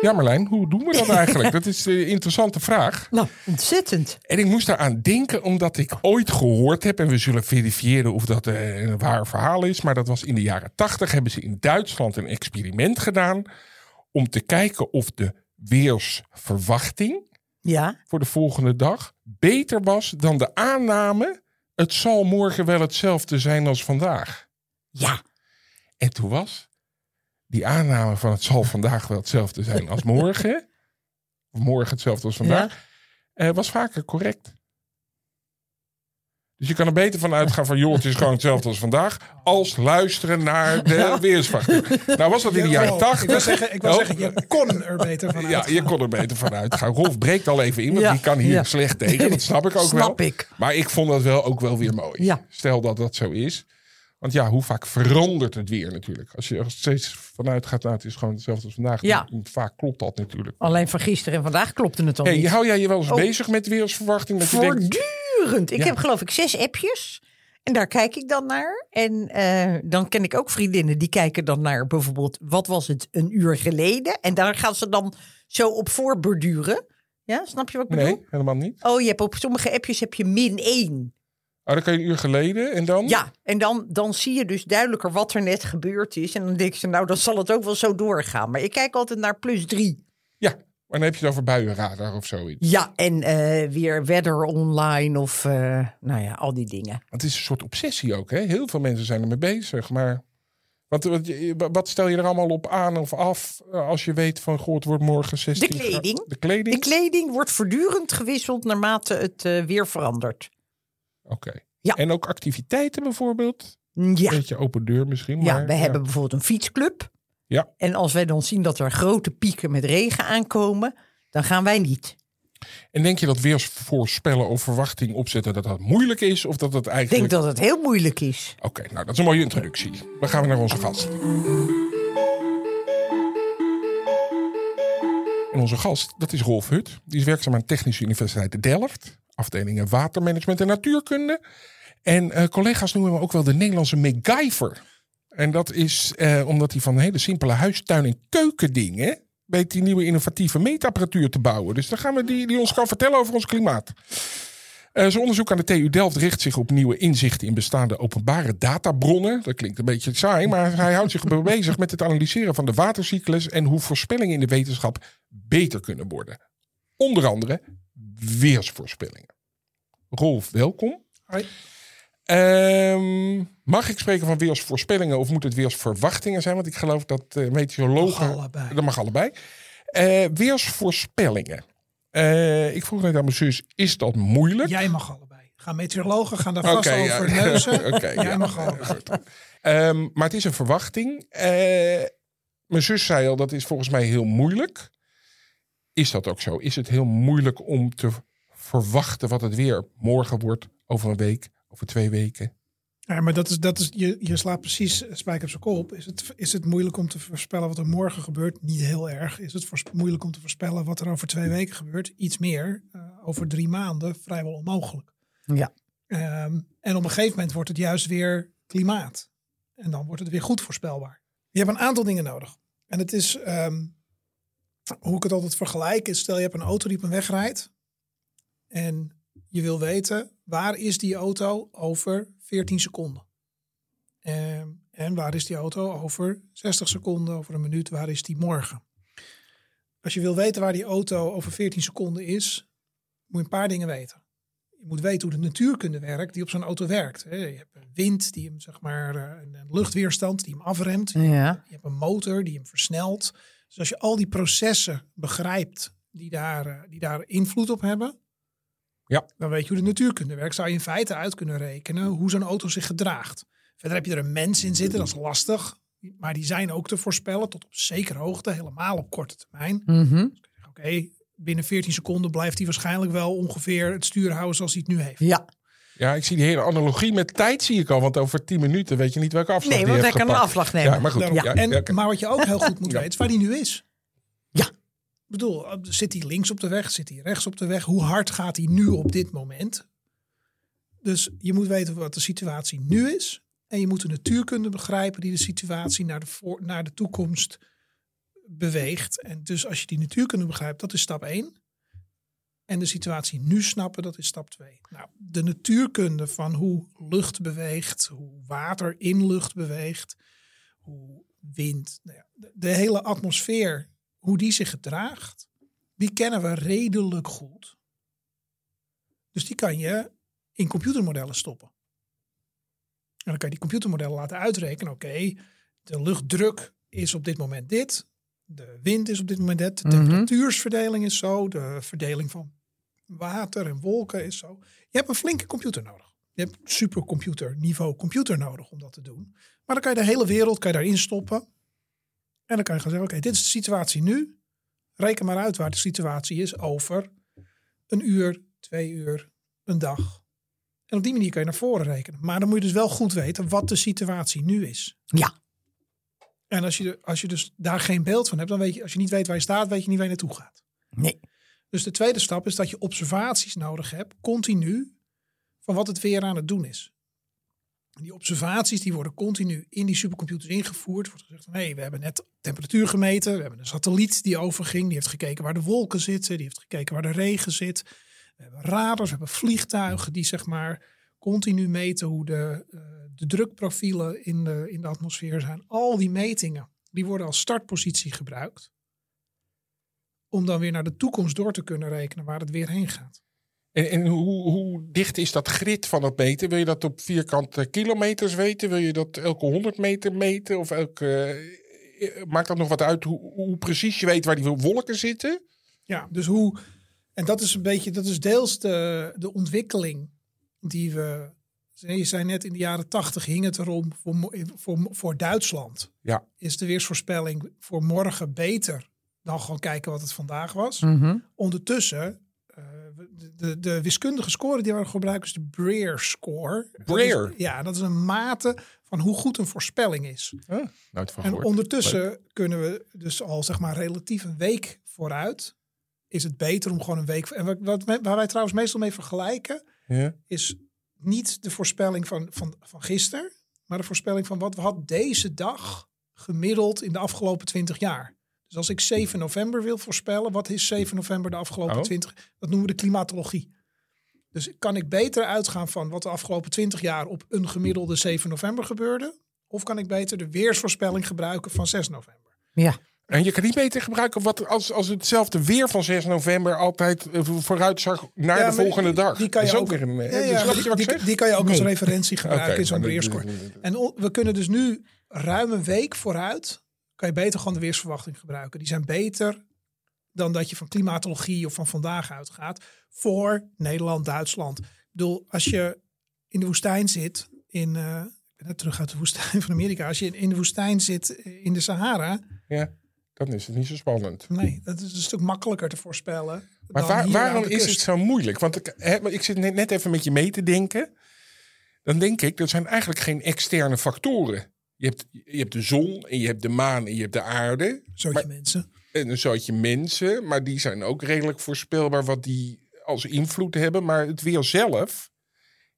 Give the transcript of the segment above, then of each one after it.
Ja, Marlijn, hoe doen we dat eigenlijk? dat is een interessante vraag. Nou, ontzettend. En ik moest daaraan denken omdat ik ooit gehoord heb, en we zullen verifiëren of dat eh, een waar verhaal is, maar dat was in de jaren tachtig hebben ze in Duitsland een experiment gedaan om te kijken of de weersverwachting ja. voor de volgende dag beter was dan de aanname het zal morgen wel hetzelfde zijn als vandaag. Ja. En toen was die aanname van het zal vandaag wel hetzelfde zijn als morgen, of morgen hetzelfde als vandaag, ja. uh, was vaker correct. Dus je kan er beter van uitgaan van, joh, het is gewoon hetzelfde als vandaag, als luisteren naar de ja. weersverwachting. Nou was dat in de jaren tachtig. Ik wil zeggen, ik wil zeggen, je kon er beter van uitgaan. Ja, je kon er beter van uitgaan. Rolf breekt al even in, want die kan hier slecht tegen. Dat snap ik ook snap wel. Ik. Maar ik vond dat wel ook wel weer mooi. Stel dat dat zo is. Want ja, hoe vaak verandert het weer natuurlijk? Als je er steeds vanuit gaat, nou, het is gewoon hetzelfde als vandaag. Ja. Vaak klopt dat natuurlijk. Alleen van gisteren en vandaag klopte het al hey, niet. Hou jij je wel eens oh. bezig met weersverwachting? Dat Voortdurend. Ik heb geloof ik zes appjes. En daar kijk ik dan naar. En uh, dan ken ik ook vriendinnen die kijken dan naar bijvoorbeeld... wat was het een uur geleden? En daar gaan ze dan zo op voorborduren. Ja, snap je wat ik bedoel? Nee, helemaal niet. Oh, je hebt op sommige appjes heb je min 1. Oh, dan kan je een uur geleden en dan? Ja, en dan, dan zie je dus duidelijker wat er net gebeurd is. En dan denk je, nou, dan zal het ook wel zo doorgaan. Maar ik kijk altijd naar plus drie. Ja, maar dan heb je het over buienradar of zoiets. Ja, en uh, weer weather online of uh, nou ja, al die dingen. Het is een soort obsessie ook, hè? Heel veel mensen zijn ermee bezig, maar... Wat, wat, wat, stel je er allemaal op aan of af als je weet van goh, het wordt morgen 16 De kleding. De kleding? De kleding wordt voortdurend gewisseld naarmate het uh, weer verandert. Oké. Okay. Ja. En ook activiteiten bijvoorbeeld? Ja. Beetje open deur misschien. Maar, ja, we ja. hebben bijvoorbeeld een fietsclub. Ja. En als wij dan zien dat er grote pieken met regen aankomen, dan gaan wij niet. En denk je dat weersvoorspellen of verwachting opzetten dat dat moeilijk is? Of dat dat eigenlijk... Ik denk dat het heel moeilijk is. Oké, okay, nou dat is een mooie introductie. Dan gaan we naar onze gast. En onze gast, dat is Rolf Hut. Die is werkzaam aan Technische Universiteit Delft. Afdelingen watermanagement en natuurkunde. En uh, collega's noemen hem ook wel de Nederlandse MacGyver. En dat is uh, omdat hij van hele simpele huistuin- en keukendingen weet die nieuwe innovatieve meetapparatuur te bouwen. Dus dan gaan we die, die ons kan vertellen over ons klimaat. Uh, zijn onderzoek aan de TU Delft richt zich op nieuwe inzichten in bestaande openbare databronnen. Dat klinkt een beetje saai, maar hij houdt zich bezig met het analyseren van de watercyclus en hoe voorspellingen in de wetenschap beter kunnen worden. Onder andere weersvoorspellingen. Rolf, welkom. Hoi. Um, mag ik spreken van weersvoorspellingen of moet het weersverwachtingen zijn? Want ik geloof dat uh, meteorologen... Mag allebei. Dat mag allebei. Uh, weersvoorspellingen. Uh, ik vroeg net aan mijn zus, is dat moeilijk? Jij mag allebei. Gaan meteorologen gaan daar vast okay, over ja. neuzen. okay, Jij ja. mag allebei. Um, maar het is een verwachting. mijn zus zei al, dat is volgens mij heel moeilijk. Is dat ook zo? Is het heel moeilijk om te verwachten wat het weer morgen wordt, over een week, over twee weken? Ja, maar dat is, dat is, je, je slaat precies spijker op zijn kop. Is het, is het moeilijk om te voorspellen wat er morgen gebeurt? Niet heel erg. Is het voor, moeilijk om te voorspellen wat er over twee weken gebeurt? Iets meer. Uh, over drie maanden vrijwel onmogelijk. Ja. Um, en op een gegeven moment wordt het juist weer klimaat. En dan wordt het weer goed voorspelbaar. Je hebt een aantal dingen nodig. En het is, um, hoe ik het altijd vergelijk, is stel je hebt een auto die op een weg rijdt. En je wil weten, waar is die auto over 14 seconden? En, en waar is die auto over 60 seconden, over een minuut, waar is die morgen? Als je wil weten waar die auto over 14 seconden is, moet je een paar dingen weten. Je moet weten hoe de natuurkunde werkt die op zo'n auto werkt. Je hebt een wind die hem, zeg maar, een luchtweerstand die hem afremt. Ja. Je hebt een motor die hem versnelt. Dus als je al die processen begrijpt die daar, die daar invloed op hebben, Ja. Dan weet je hoe de natuurkunde werkt. Zou je in feite uit kunnen rekenen hoe zo'n auto zich gedraagt. Verder heb je er een mens in zitten, dat is lastig. Maar die zijn ook te voorspellen tot op zekere hoogte, helemaal op korte termijn. Mhm. Oké, binnen 14 seconden blijft hij waarschijnlijk wel ongeveer het stuur houden zoals hij het nu heeft. Ja, Ja, ik zie die hele analogie met tijd zie ik al. Want over 10 minuten weet je niet welke afslag nee, die want hij kan een afslag nemen. Ja, maar goed. Ja, en. Maar wat je ook heel goed moet Ja. weten, is waar hij nu is. Ik bedoel, zit hij links op de weg? Zit hij rechts op de weg? Hoe hard gaat hij nu op dit moment? Dus je moet weten wat de situatie nu is. En je moet de natuurkunde begrijpen die de situatie naar de, voor, naar de toekomst beweegt. En dus als je die natuurkunde begrijpt, dat is stap 1. En de situatie nu snappen, dat is stap 2. Nou, de natuurkunde van hoe lucht beweegt, hoe water in lucht beweegt, hoe wind, nou ja, de hele atmosfeer, hoe die zich gedraagt, die kennen we redelijk goed. Dus die kan je in computermodellen stoppen. En dan kan je die computermodellen laten uitrekenen. Oké, de luchtdruk is op dit moment dit. De wind is op dit moment dit. De Mhm. temperatuursverdeling is zo. De verdeling van water en wolken is zo. Je hebt een flinke computer nodig. Je hebt supercomputer niveau computer nodig om dat te doen. Maar dan kan je de hele wereld kan je daarin stoppen. En dan kan je gaan zeggen, oké, dit is de situatie nu. Reken maar uit waar de situatie is over een uur, twee uur, een dag. En op die manier kan je naar voren rekenen. Maar dan moet je dus wel goed weten wat de situatie nu is. Ja. En als je, als je dus daar geen beeld van hebt, dan weet je, als je niet weet waar je staat, weet je niet waar je naartoe gaat. Nee. Dus de tweede stap is dat je observaties nodig hebt, continu, van wat het weer aan het doen is. Die observaties die worden continu in die supercomputers ingevoerd. Er wordt gezegd van, hé, we hebben net temperatuur gemeten. We hebben een satelliet die overging. Die heeft gekeken waar de wolken zitten. Die heeft gekeken waar de regen zit. We hebben radars, we hebben vliegtuigen die zeg maar continu meten hoe de, eh, de drukprofielen in de, in de atmosfeer zijn. Al die metingen, die worden als startpositie gebruikt. Om dan weer naar de toekomst door te kunnen rekenen waar het weer heen gaat. En, en hoe, hoe dicht is dat grid van het meten? Wil je dat op vierkante kilometers weten? Wil je dat elke 100 meter meten? Of elke, eh, maakt dat nog wat uit hoe, hoe precies je weet waar die wolken zitten? Ja, dus hoe. En dat is een beetje, dat is deels de, de ontwikkeling die we. Je zei net in de jaren tachtig hing het erom voor, voor, voor Duitsland. Ja. Is de weersvoorspelling voor morgen beter dan gewoon kijken wat het vandaag was? Mhm. Ondertussen, eh, de, de, wiskundige score die we gebruiken is de Breer score. Dat is- Breer? ja, dat is een mate van hoe goed een voorspelling is. Nooit van En gehoord. ondertussen kunnen we dus al zeg maar relatief een week vooruit. Is het beter om gewoon een week. En wat, wat, waar wij trouwens meestal mee vergelijken, is niet de voorspelling van, van, van gisteren, maar de voorspelling van wat we had deze dag gemiddeld in de afgelopen 20 jaar. Dus als ik 7 november wil voorspellen, wat is 7 november de afgelopen Oh. 20? Dat noemen we de klimatologie. Dus kan ik beter uitgaan van wat de afgelopen 20 jaar op een gemiddelde 7 november gebeurde? Of kan ik beter de weersvoorspelling gebruiken van 6 november? Ja. En je kan niet beter gebruiken wat, als, als hetzelfde weer van 6 november altijd eh, vooruit zag naar Ja, de volgende dag. Die kan Dat je is ook, weer een. ja, eh, ja, je die, kan je ook als referentie gebruiken in zo'n weerscore. En on- we kunnen dus nu ruim een week vooruit, kan je beter gewoon de weersverwachting gebruiken. Die zijn beter dan dat je van klimatologie of van vandaag uitgaat voor Nederland, Duitsland. Ik bedoel, als je in de woestijn zit, in, eh, ik ben net terug uit de woestijn van Amerika. Als je in de woestijn zit in de Sahara, Ja, dan is het niet zo spannend. nee, dat is een stuk makkelijker te voorspellen. Maar waar- waarom is het zo moeilijk? Want ik, hè, ik zit net, net even met je mee te denken. Dan denk ik, dat zijn eigenlijk geen externe factoren. Je hebt, je hebt de zon en je hebt de maan en je hebt de aarde. Zootje maar- mensen. En een soortje mensen, maar die zijn ook redelijk voorspelbaar wat die als invloed hebben. Maar het weer zelf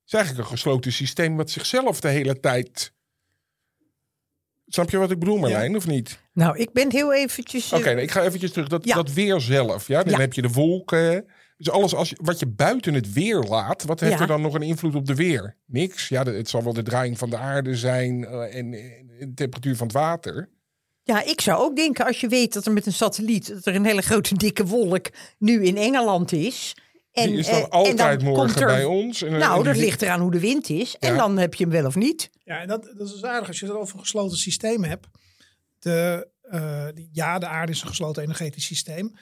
is eigenlijk een gesloten systeem wat zichzelf de hele tijd... Snap je wat ik bedoel, Marlijn, of niet? Nou, ik ben heel eventjes... eh, Oké, nee, ik ga eventjes terug. Dat, Ja. dat weer zelf, ja. Dan Ja. heb je de wolken. Dus alles als, je- wat je buiten het weer laat, wat heeft Ja. er dan nog een invloed op de weer? Niks. Ja, het zal wel de draaiing van de aarde zijn eh, en, en de temperatuur van het water. Ja, ik zou ook denken als je weet dat er met een satelliet... dat er een hele grote dikke wolk nu in Engeland is... En, Die is eh, dan en altijd dan morgen er- bij ons. En, Nou, dat ligt eraan hoe de wind is. En dan heb je hem wel of niet. Ja, en dat, dat is dus aardig als je het over een gesloten systeem hebt. De, eh, die- ja, de aarde is een gesloten energetisch systeem.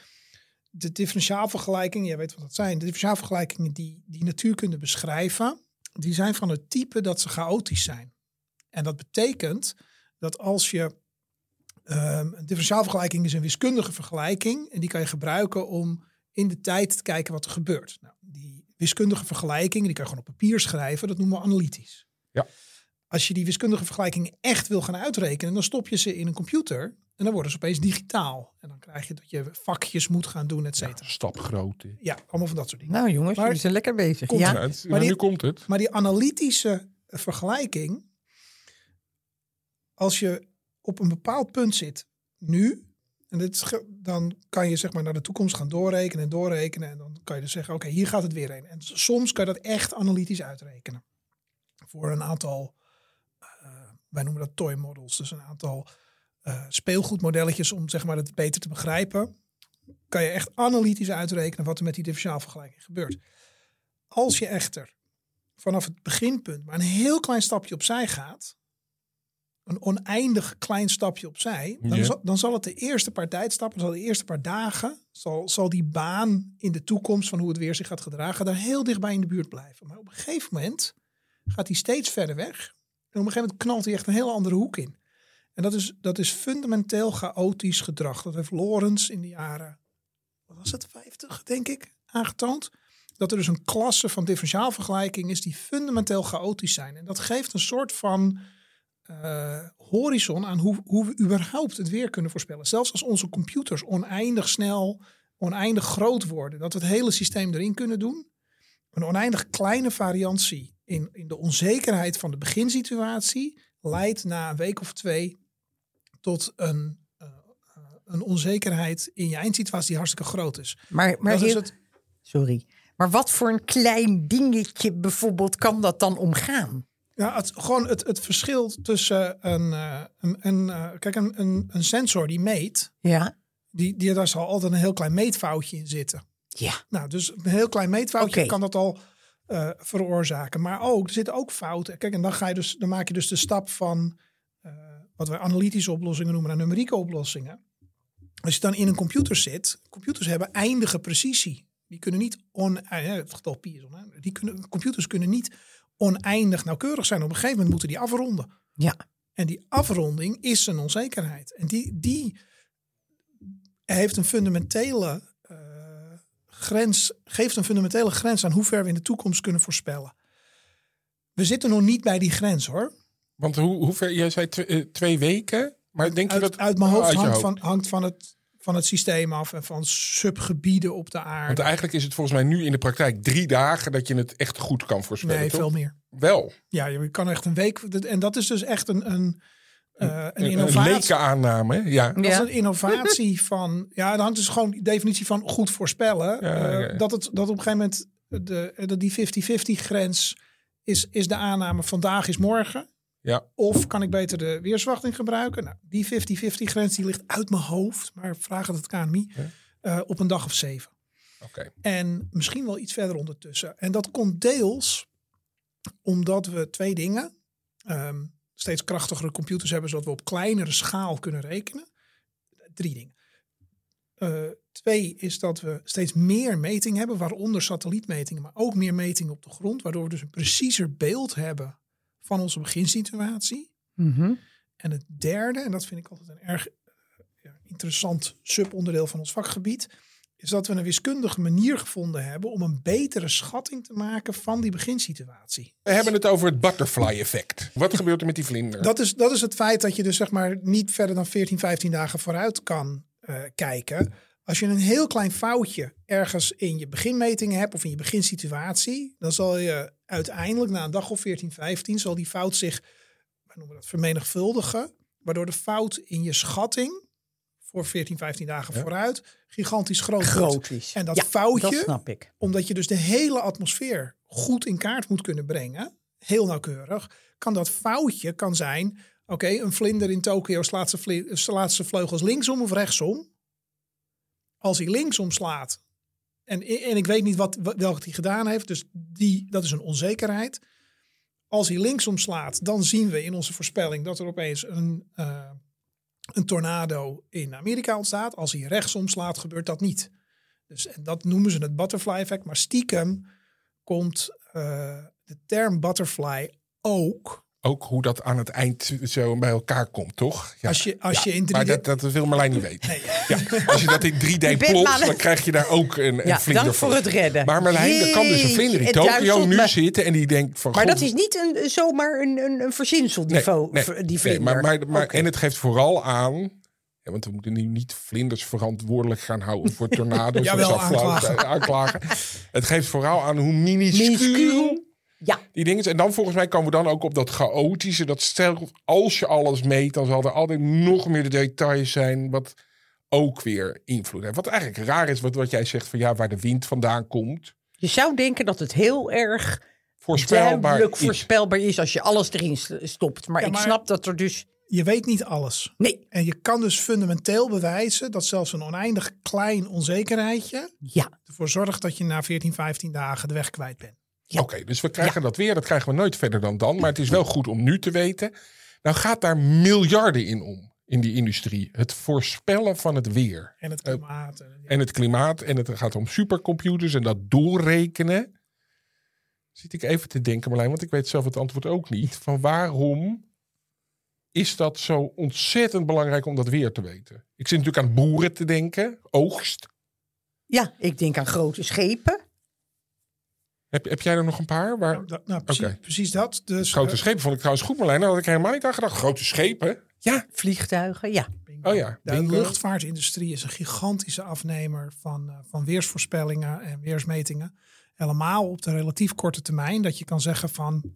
De differentiaalvergelijkingen, jij weet wat dat zijn, de differentiaalvergelijkingen die, die natuurkunde beschrijven, die zijn van het type dat ze chaotisch zijn. En dat betekent dat als je um, een differentiaalvergelijking is een wiskundige vergelijking en die kan je gebruiken om in de tijd te kijken wat er gebeurt. Nou, die wiskundige vergelijkingen, die kan je gewoon op papier schrijven, dat noemen we analytisch. Ja. Als je die wiskundige vergelijkingen echt wil gaan uitrekenen, dan stop je ze in een computer en dan worden ze opeens digitaal. En dan krijg je dat je vakjes moet gaan doen, et cetera. Ja, stapgrootte. Ja, allemaal van dat soort dingen. Nou jongens, maar, jullie zijn lekker bezig. Komt ja. maar, maar die, nu komt het. Maar die analytische vergelijking, als je op een bepaald punt zit nu, en dit, dan kan je zeg maar naar de toekomst gaan doorrekenen en doorrekenen. En dan kan je dus zeggen, oké, hier gaat het weer heen. En soms kan je dat echt analytisch uitrekenen. Voor een aantal, uh, wij noemen dat toy models. Dus een aantal uh, speelgoedmodelletjes om zeg maar het beter te begrijpen. Kan je echt analytisch uitrekenen wat er met die differentiaalvergelijking gebeurt. Als je echter vanaf het beginpunt maar een heel klein stapje opzij gaat, een oneindig klein stapje opzij, dan, zal, dan zal het de eerste paar tijdstappen, zal de eerste paar dagen, zal, zal die baan in de toekomst van hoe het weer zich gaat gedragen, daar heel dichtbij in de buurt blijven. Maar op een gegeven moment gaat hij steeds verder weg. En op een gegeven moment knalt hij echt een hele andere hoek in. En dat is, dat is fundamenteel chaotisch gedrag. Dat heeft Lawrence in de jaren, wat was het, 50 denk ik, aangetoond. Dat er dus een klasse van differentiaalvergelijking is die fundamenteel chaotisch zijn. En dat geeft een soort van uh, horizon aan hoe, hoe we überhaupt het weer kunnen voorspellen. Zelfs als onze computers oneindig snel, oneindig groot worden, dat we het hele systeem erin kunnen doen. Een oneindig kleine variantie in, in de onzekerheid van de beginsituatie leidt na een week of twee tot een, uh, een onzekerheid in je eindsituatie die hartstikke groot is. Maar, maar dat is heel- het, Sorry. Maar wat voor een klein dingetje bijvoorbeeld kan dat dan omgaan? Ja, het, gewoon het, het verschil tussen een, uh, een, een kijk, een, een, een sensor die meet, Ja. die, die, daar zal altijd een heel klein meetfoutje in zitten. Ja. Nou, dus een heel klein meetfoutje kan dat al uh, veroorzaken. Maar ook, er zitten ook fouten. Kijk, en dan, ga je dus, dan maak je dus de stap van uh, wat wij analytische oplossingen noemen naar numerieke oplossingen. Als je dan in een computer zit, computers hebben eindige precisie. Die kunnen niet on, het getal pi is oneindig. Die kunnen, computers kunnen niet oneindig nauwkeurig zijn. Op een gegeven moment moeten die afronden. Ja. En die afronding is een onzekerheid. En die, die heeft een fundamentele grens, geeft een fundamentele grens aan hoe ver we in de toekomst kunnen voorspellen. We zitten nog niet bij die grens hoor. Want hoe, hoe ver, jij zei eh, twee weken, maar denk uit, je dat uit mijn hoofd uit je hangt, hoofd? Van, hangt van, het, van het systeem af en van subgebieden op de aarde. Want eigenlijk is het volgens mij nu in de praktijk drie dagen dat je het echt goed kan voorspellen. nee, toch? veel meer. Wel. Ja, je kan echt een week. En dat is dus echt een, een, uh, een innovatie. leke aanname, ja. Dat is een innovatie van. Ja, dan hangt dus gewoon de definitie van goed voorspellen. Ja, Eh. Dat, het, dat op een gegeven moment de, de, die 50-50 grens is, is de aanname vandaag is morgen. Ja. Of kan ik beter de weersverwachting gebruiken? Nou, die 50-50 grens die ligt uit mijn hoofd, maar vraag het het KNMI, Ja. eh, op een dag of zeven. Oké. En misschien wel iets verder ondertussen. En dat komt deels omdat we twee dingen. ehm, steeds krachtigere computers hebben, zodat we op kleinere schaal kunnen rekenen. Drie dingen. Eh, twee is dat we steeds meer metingen hebben, waaronder satellietmetingen, maar ook meer metingen op de grond, waardoor we dus een preciezer beeld hebben van onze beginsituatie. Mhm. En het derde, en dat vind ik altijd een erg eh, ja, interessant subonderdeel van ons vakgebied, is dat we een wiskundige manier gevonden hebben om een betere schatting te maken van die beginsituatie. We hebben het over het butterfly effect. Wat gebeurt er met die vlinder? Dat is, dat is het feit dat je dus zeg maar niet verder dan 14, 15 dagen vooruit kan eh, kijken. Als je een heel klein foutje ergens in je beginmetingen hebt of in je beginsituatie, dan zal je uiteindelijk na een dag of 14, 15 zal die fout zich, wij noemen dat vermenigvuldigen, waardoor de fout in je schatting voor 14, 15 dagen Ja. vooruit gigantisch groot, wordt. Groot is. En dat Ja, foutje, Dat snap ik. omdat je dus de hele atmosfeer goed in kaart moet kunnen brengen, heel nauwkeurig, kan dat foutje kan zijn, oké, een vlinder in Tokio slaat zijn, slaat zijn vleugels linksom of rechtsom. Als hij linksom slaat, en, en ik weet niet wat, wat- welke hij gedaan heeft, dus die, dat is een onzekerheid. Als hij linksom slaat, dan zien we in onze voorspelling dat er opeens een, eh, een tornado in Amerika ontstaat. Als hij rechtsom slaat, gebeurt dat niet. Dus en dat noemen ze het butterfly effect. Maar stiekem komt uh, de term butterfly ook ook hoe dat aan het eind zo bij elkaar komt, toch? Ja. Als je, als je in 3D... Maar dat, dat wil Marlijn niet weten. Nee. Ja. Als je dat in 3D plot, dan krijg je daar ook een, een ja, vlinder dank voor. het redden. Maar Marlijn, er kan dus een vlinder in Tokio nu zitten en die denkt van... Maar dat is niet een, zomaar een, een, een verzinsel, die, nee, die vlinder. maar, maar, maar En het geeft vooral aan... Ja, want we moeten nu niet vlinders verantwoordelijk gaan houden voor tornado's. Jawel, aanklagen. aanklagen. Het geeft vooral aan hoe minuscuul ja. Die dingen. En dan volgens mij komen we dan ook op dat chaotische. Dat stel, als je alles meet, dan zal er altijd nog meer de details zijn. Wat ook weer invloed heeft. Wat eigenlijk raar is, wat, wat jij zegt van ja, waar de wind vandaan komt. Je zou denken dat het heel erg voorspelbaar is. voorspelbaar is als je alles erin stopt. Maar, ik snap dat er dus. Je weet niet alles. Nee. En je kan dus fundamenteel bewijzen dat zelfs een oneindig klein onzekerheidje ja. ervoor zorgt dat je na 14, 15 dagen de weg kwijt bent. Oké, dus we krijgen dat weer. Dat krijgen we nooit verder dan dan. Maar het is wel goed om nu te weten. Nou gaat daar miljarden in om. In die industrie. Het voorspellen van het weer. En het klimaat. en het klimaat. En het gaat om supercomputers en dat doorrekenen. Zit ik even te denken, Marlijn, want ik weet zelf het antwoord ook niet. Van waarom is dat zo ontzettend belangrijk om dat weer te weten? Ik zit natuurlijk aan boeren te denken, oogst. Ja, ik denk aan grote schepen. Heb, heb jij er nog een paar? Waar... Nou, dat, nou precies, precies, dat. Dus, Grote uh, schepen vond ik trouwens goed, Marlijn. Daar had ik helemaal niet aan gedacht. Grote schepen? Ja. Vliegtuigen, ja. Oh ja. De luchtvaartindustrie is een gigantische afnemer van, uh, van weersvoorspellingen en weersmetingen. Helemaal op de relatief korte termijn. Dat je kan zeggen van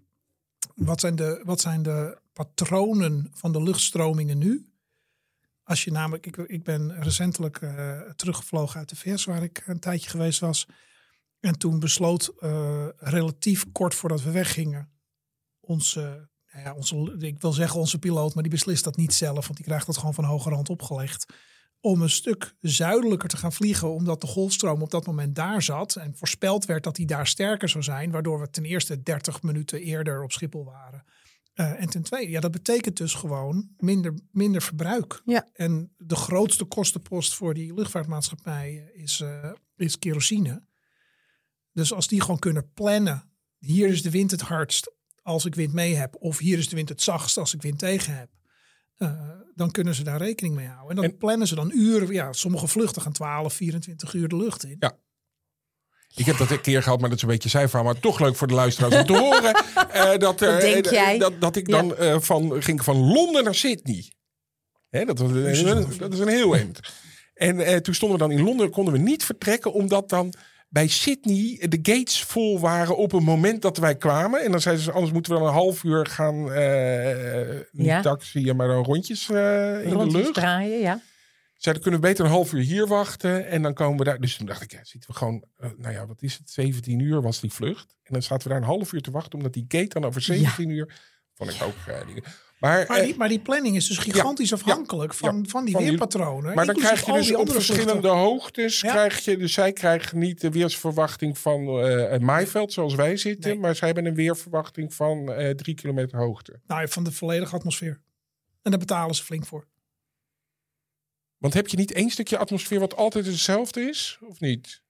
wat zijn de, wat zijn de patronen van de luchtstromingen nu? Als je namelijk, ik, ik ben recentelijk uh, teruggevlogen uit de VS, waar ik een tijdje geweest was. En toen besloot uh, relatief kort voordat we weggingen, onze, nou ja, onze, ik wil zeggen onze piloot, maar die beslist dat niet zelf, want die krijgt dat gewoon van hoge rand opgelegd. Om een stuk zuidelijker te gaan vliegen, omdat de golfstroom op dat moment daar zat. En voorspeld werd dat die daar sterker zou zijn, waardoor we ten eerste 30 minuten eerder op Schiphol waren. Uh, en ten tweede, ja, dat betekent dus gewoon minder, minder verbruik. Ja. En de grootste kostenpost voor die luchtvaartmaatschappij is, uh, is kerosine. Dus als die gewoon kunnen plannen, hier is de wind het hardst als ik wind mee heb, of hier is de wind het zachtst als ik wind tegen heb. Uh, dan kunnen ze daar rekening mee houden. En dan plannen ze dan uren. Ja, sommige vluchten gaan 12, 24 uur de lucht in. Ja. Ik heb dat een keer gehad, maar dat is een beetje cijfer. Maar toch leuk voor de luisteraars om te horen. Uh, dat, uh, denk jij? Dat, dat ik dan ja. van, ging van Londen naar Sydney. Hè, dat, was, dat is een heel eind. En toen stonden we dan in Londen, konden we niet vertrekken, omdat dan bij Sydney de gates vol waren op het moment dat wij kwamen. En dan zeiden ze, anders moeten we dan een half uur gaan, uh, niet ja. taxi, maar dan rondjes uh, in de lucht. draaien, ja. Zeiden, kunnen we beter een half uur hier wachten en dan komen we daar. Dus toen dacht ik, ja, zitten we gewoon, uh, nou ja, wat is het, 17 uur was die vlucht. En dan zaten we daar een half uur te wachten, omdat die gate dan over 17 ja. uur, vond ik ook maar, maar, die, maar, die, planning is dus gigantisch ja, afhankelijk ja, van, van die van weerpatronen. Maar dan krijg je dus op verschillende vluchten. hoogtes. Krijg je, dus zij krijgen niet de weersverwachting van uh, het maaiveld zoals wij zitten. Nee. Maar zij hebben een weerverwachting van uh, drie kilometer hoogte. Nou, van de volledige atmosfeer. En daar betalen ze flink voor. Want heb je niet één stukje atmosfeer wat altijd hetzelfde is? Of niet?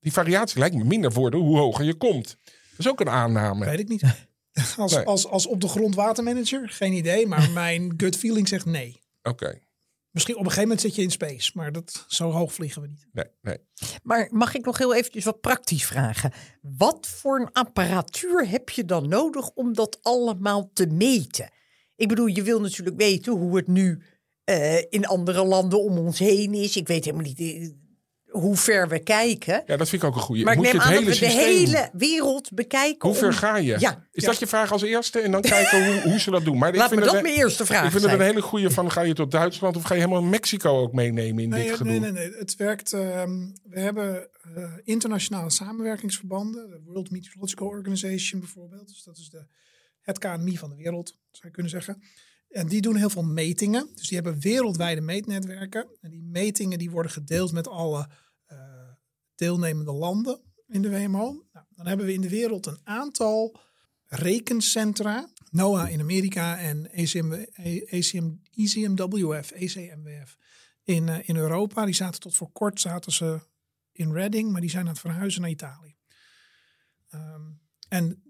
Die variatie lijkt me minder worden hoe hoger je komt. Dat is ook een aanname. Weet ik niet. Als, nee. als, als op de grond watermanager, geen idee. Maar mijn gut feeling zegt nee. Oké. Okay. Misschien op een gegeven moment zit je in space, maar dat, zo hoog vliegen we niet. Nee, nee. Maar mag ik nog heel eventjes wat praktisch vragen? Wat voor een apparatuur heb je dan nodig om dat allemaal te meten? Ik bedoel, je wil natuurlijk weten hoe het nu uh, in andere landen om ons heen is. Ik weet helemaal niet hoe ver we kijken. Ja, dat vind ik ook een goede. Maar ik Moet neem je het aan hele dat we de systeem... hele wereld bekijken. Hoe ver om... ga je? Ja. Is ja. dat je vraag als eerste? En dan kijken hoe, hoe ze dat doen. Maar Laat ik vind me dat het, mijn eerste vraag Ik vind zijn. het een hele goede van, ga je tot Duitsland of ga je helemaal Mexico ook meenemen in nee, dit gedoe? Nee, nee, nee. Het werkt, um, we hebben uh, internationale samenwerkingsverbanden. De World Meteorological Organization bijvoorbeeld. Dus dat is de, het KNMI van de wereld, zou je kunnen zeggen. En die doen heel veel metingen. Dus die hebben wereldwijde meetnetwerken. En die metingen die worden gedeeld met alle uh, deelnemende landen in de WMO. Nou, dan hebben we in de wereld een aantal rekencentra. NOAA in Amerika en ACM, ECMWF, ECMWF in, uh, in Europa. Die zaten tot voor kort zaten ze in Reading, maar die zijn aan het verhuizen naar Italië. Ehm, en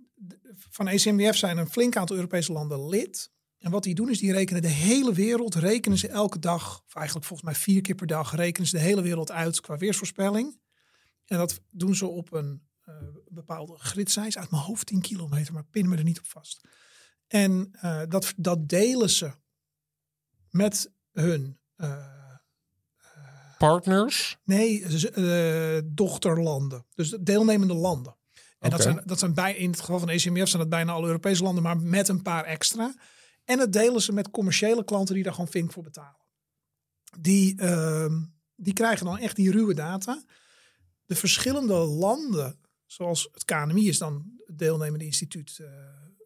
van ECMWF zijn een flink aantal Europese landen lid. En wat die doen is, die rekenen de hele wereld, rekenen ze elke dag, of eigenlijk volgens mij vier keer per dag, rekenen ze de hele wereld uit qua weersvoorspelling. En dat doen ze op een eh, bepaalde gridsijs, uit mijn hoofd 10 kilometer, maar pin me er niet op vast. En eh, dat, dat delen ze met hun eh, Partners. Nee, dochterlanden. Dus deelnemende landen. En dat zijn, dat zijn bij, in het geval van ECMF zijn dat bijna alle Europese landen, maar met een paar extra. En dat delen ze met commerciële klanten die daar gewoon vink voor betalen. Die, ehm, die krijgen dan echt die ruwe data. De verschillende landen, zoals het KNMI is dan het deelnemende instituut eh,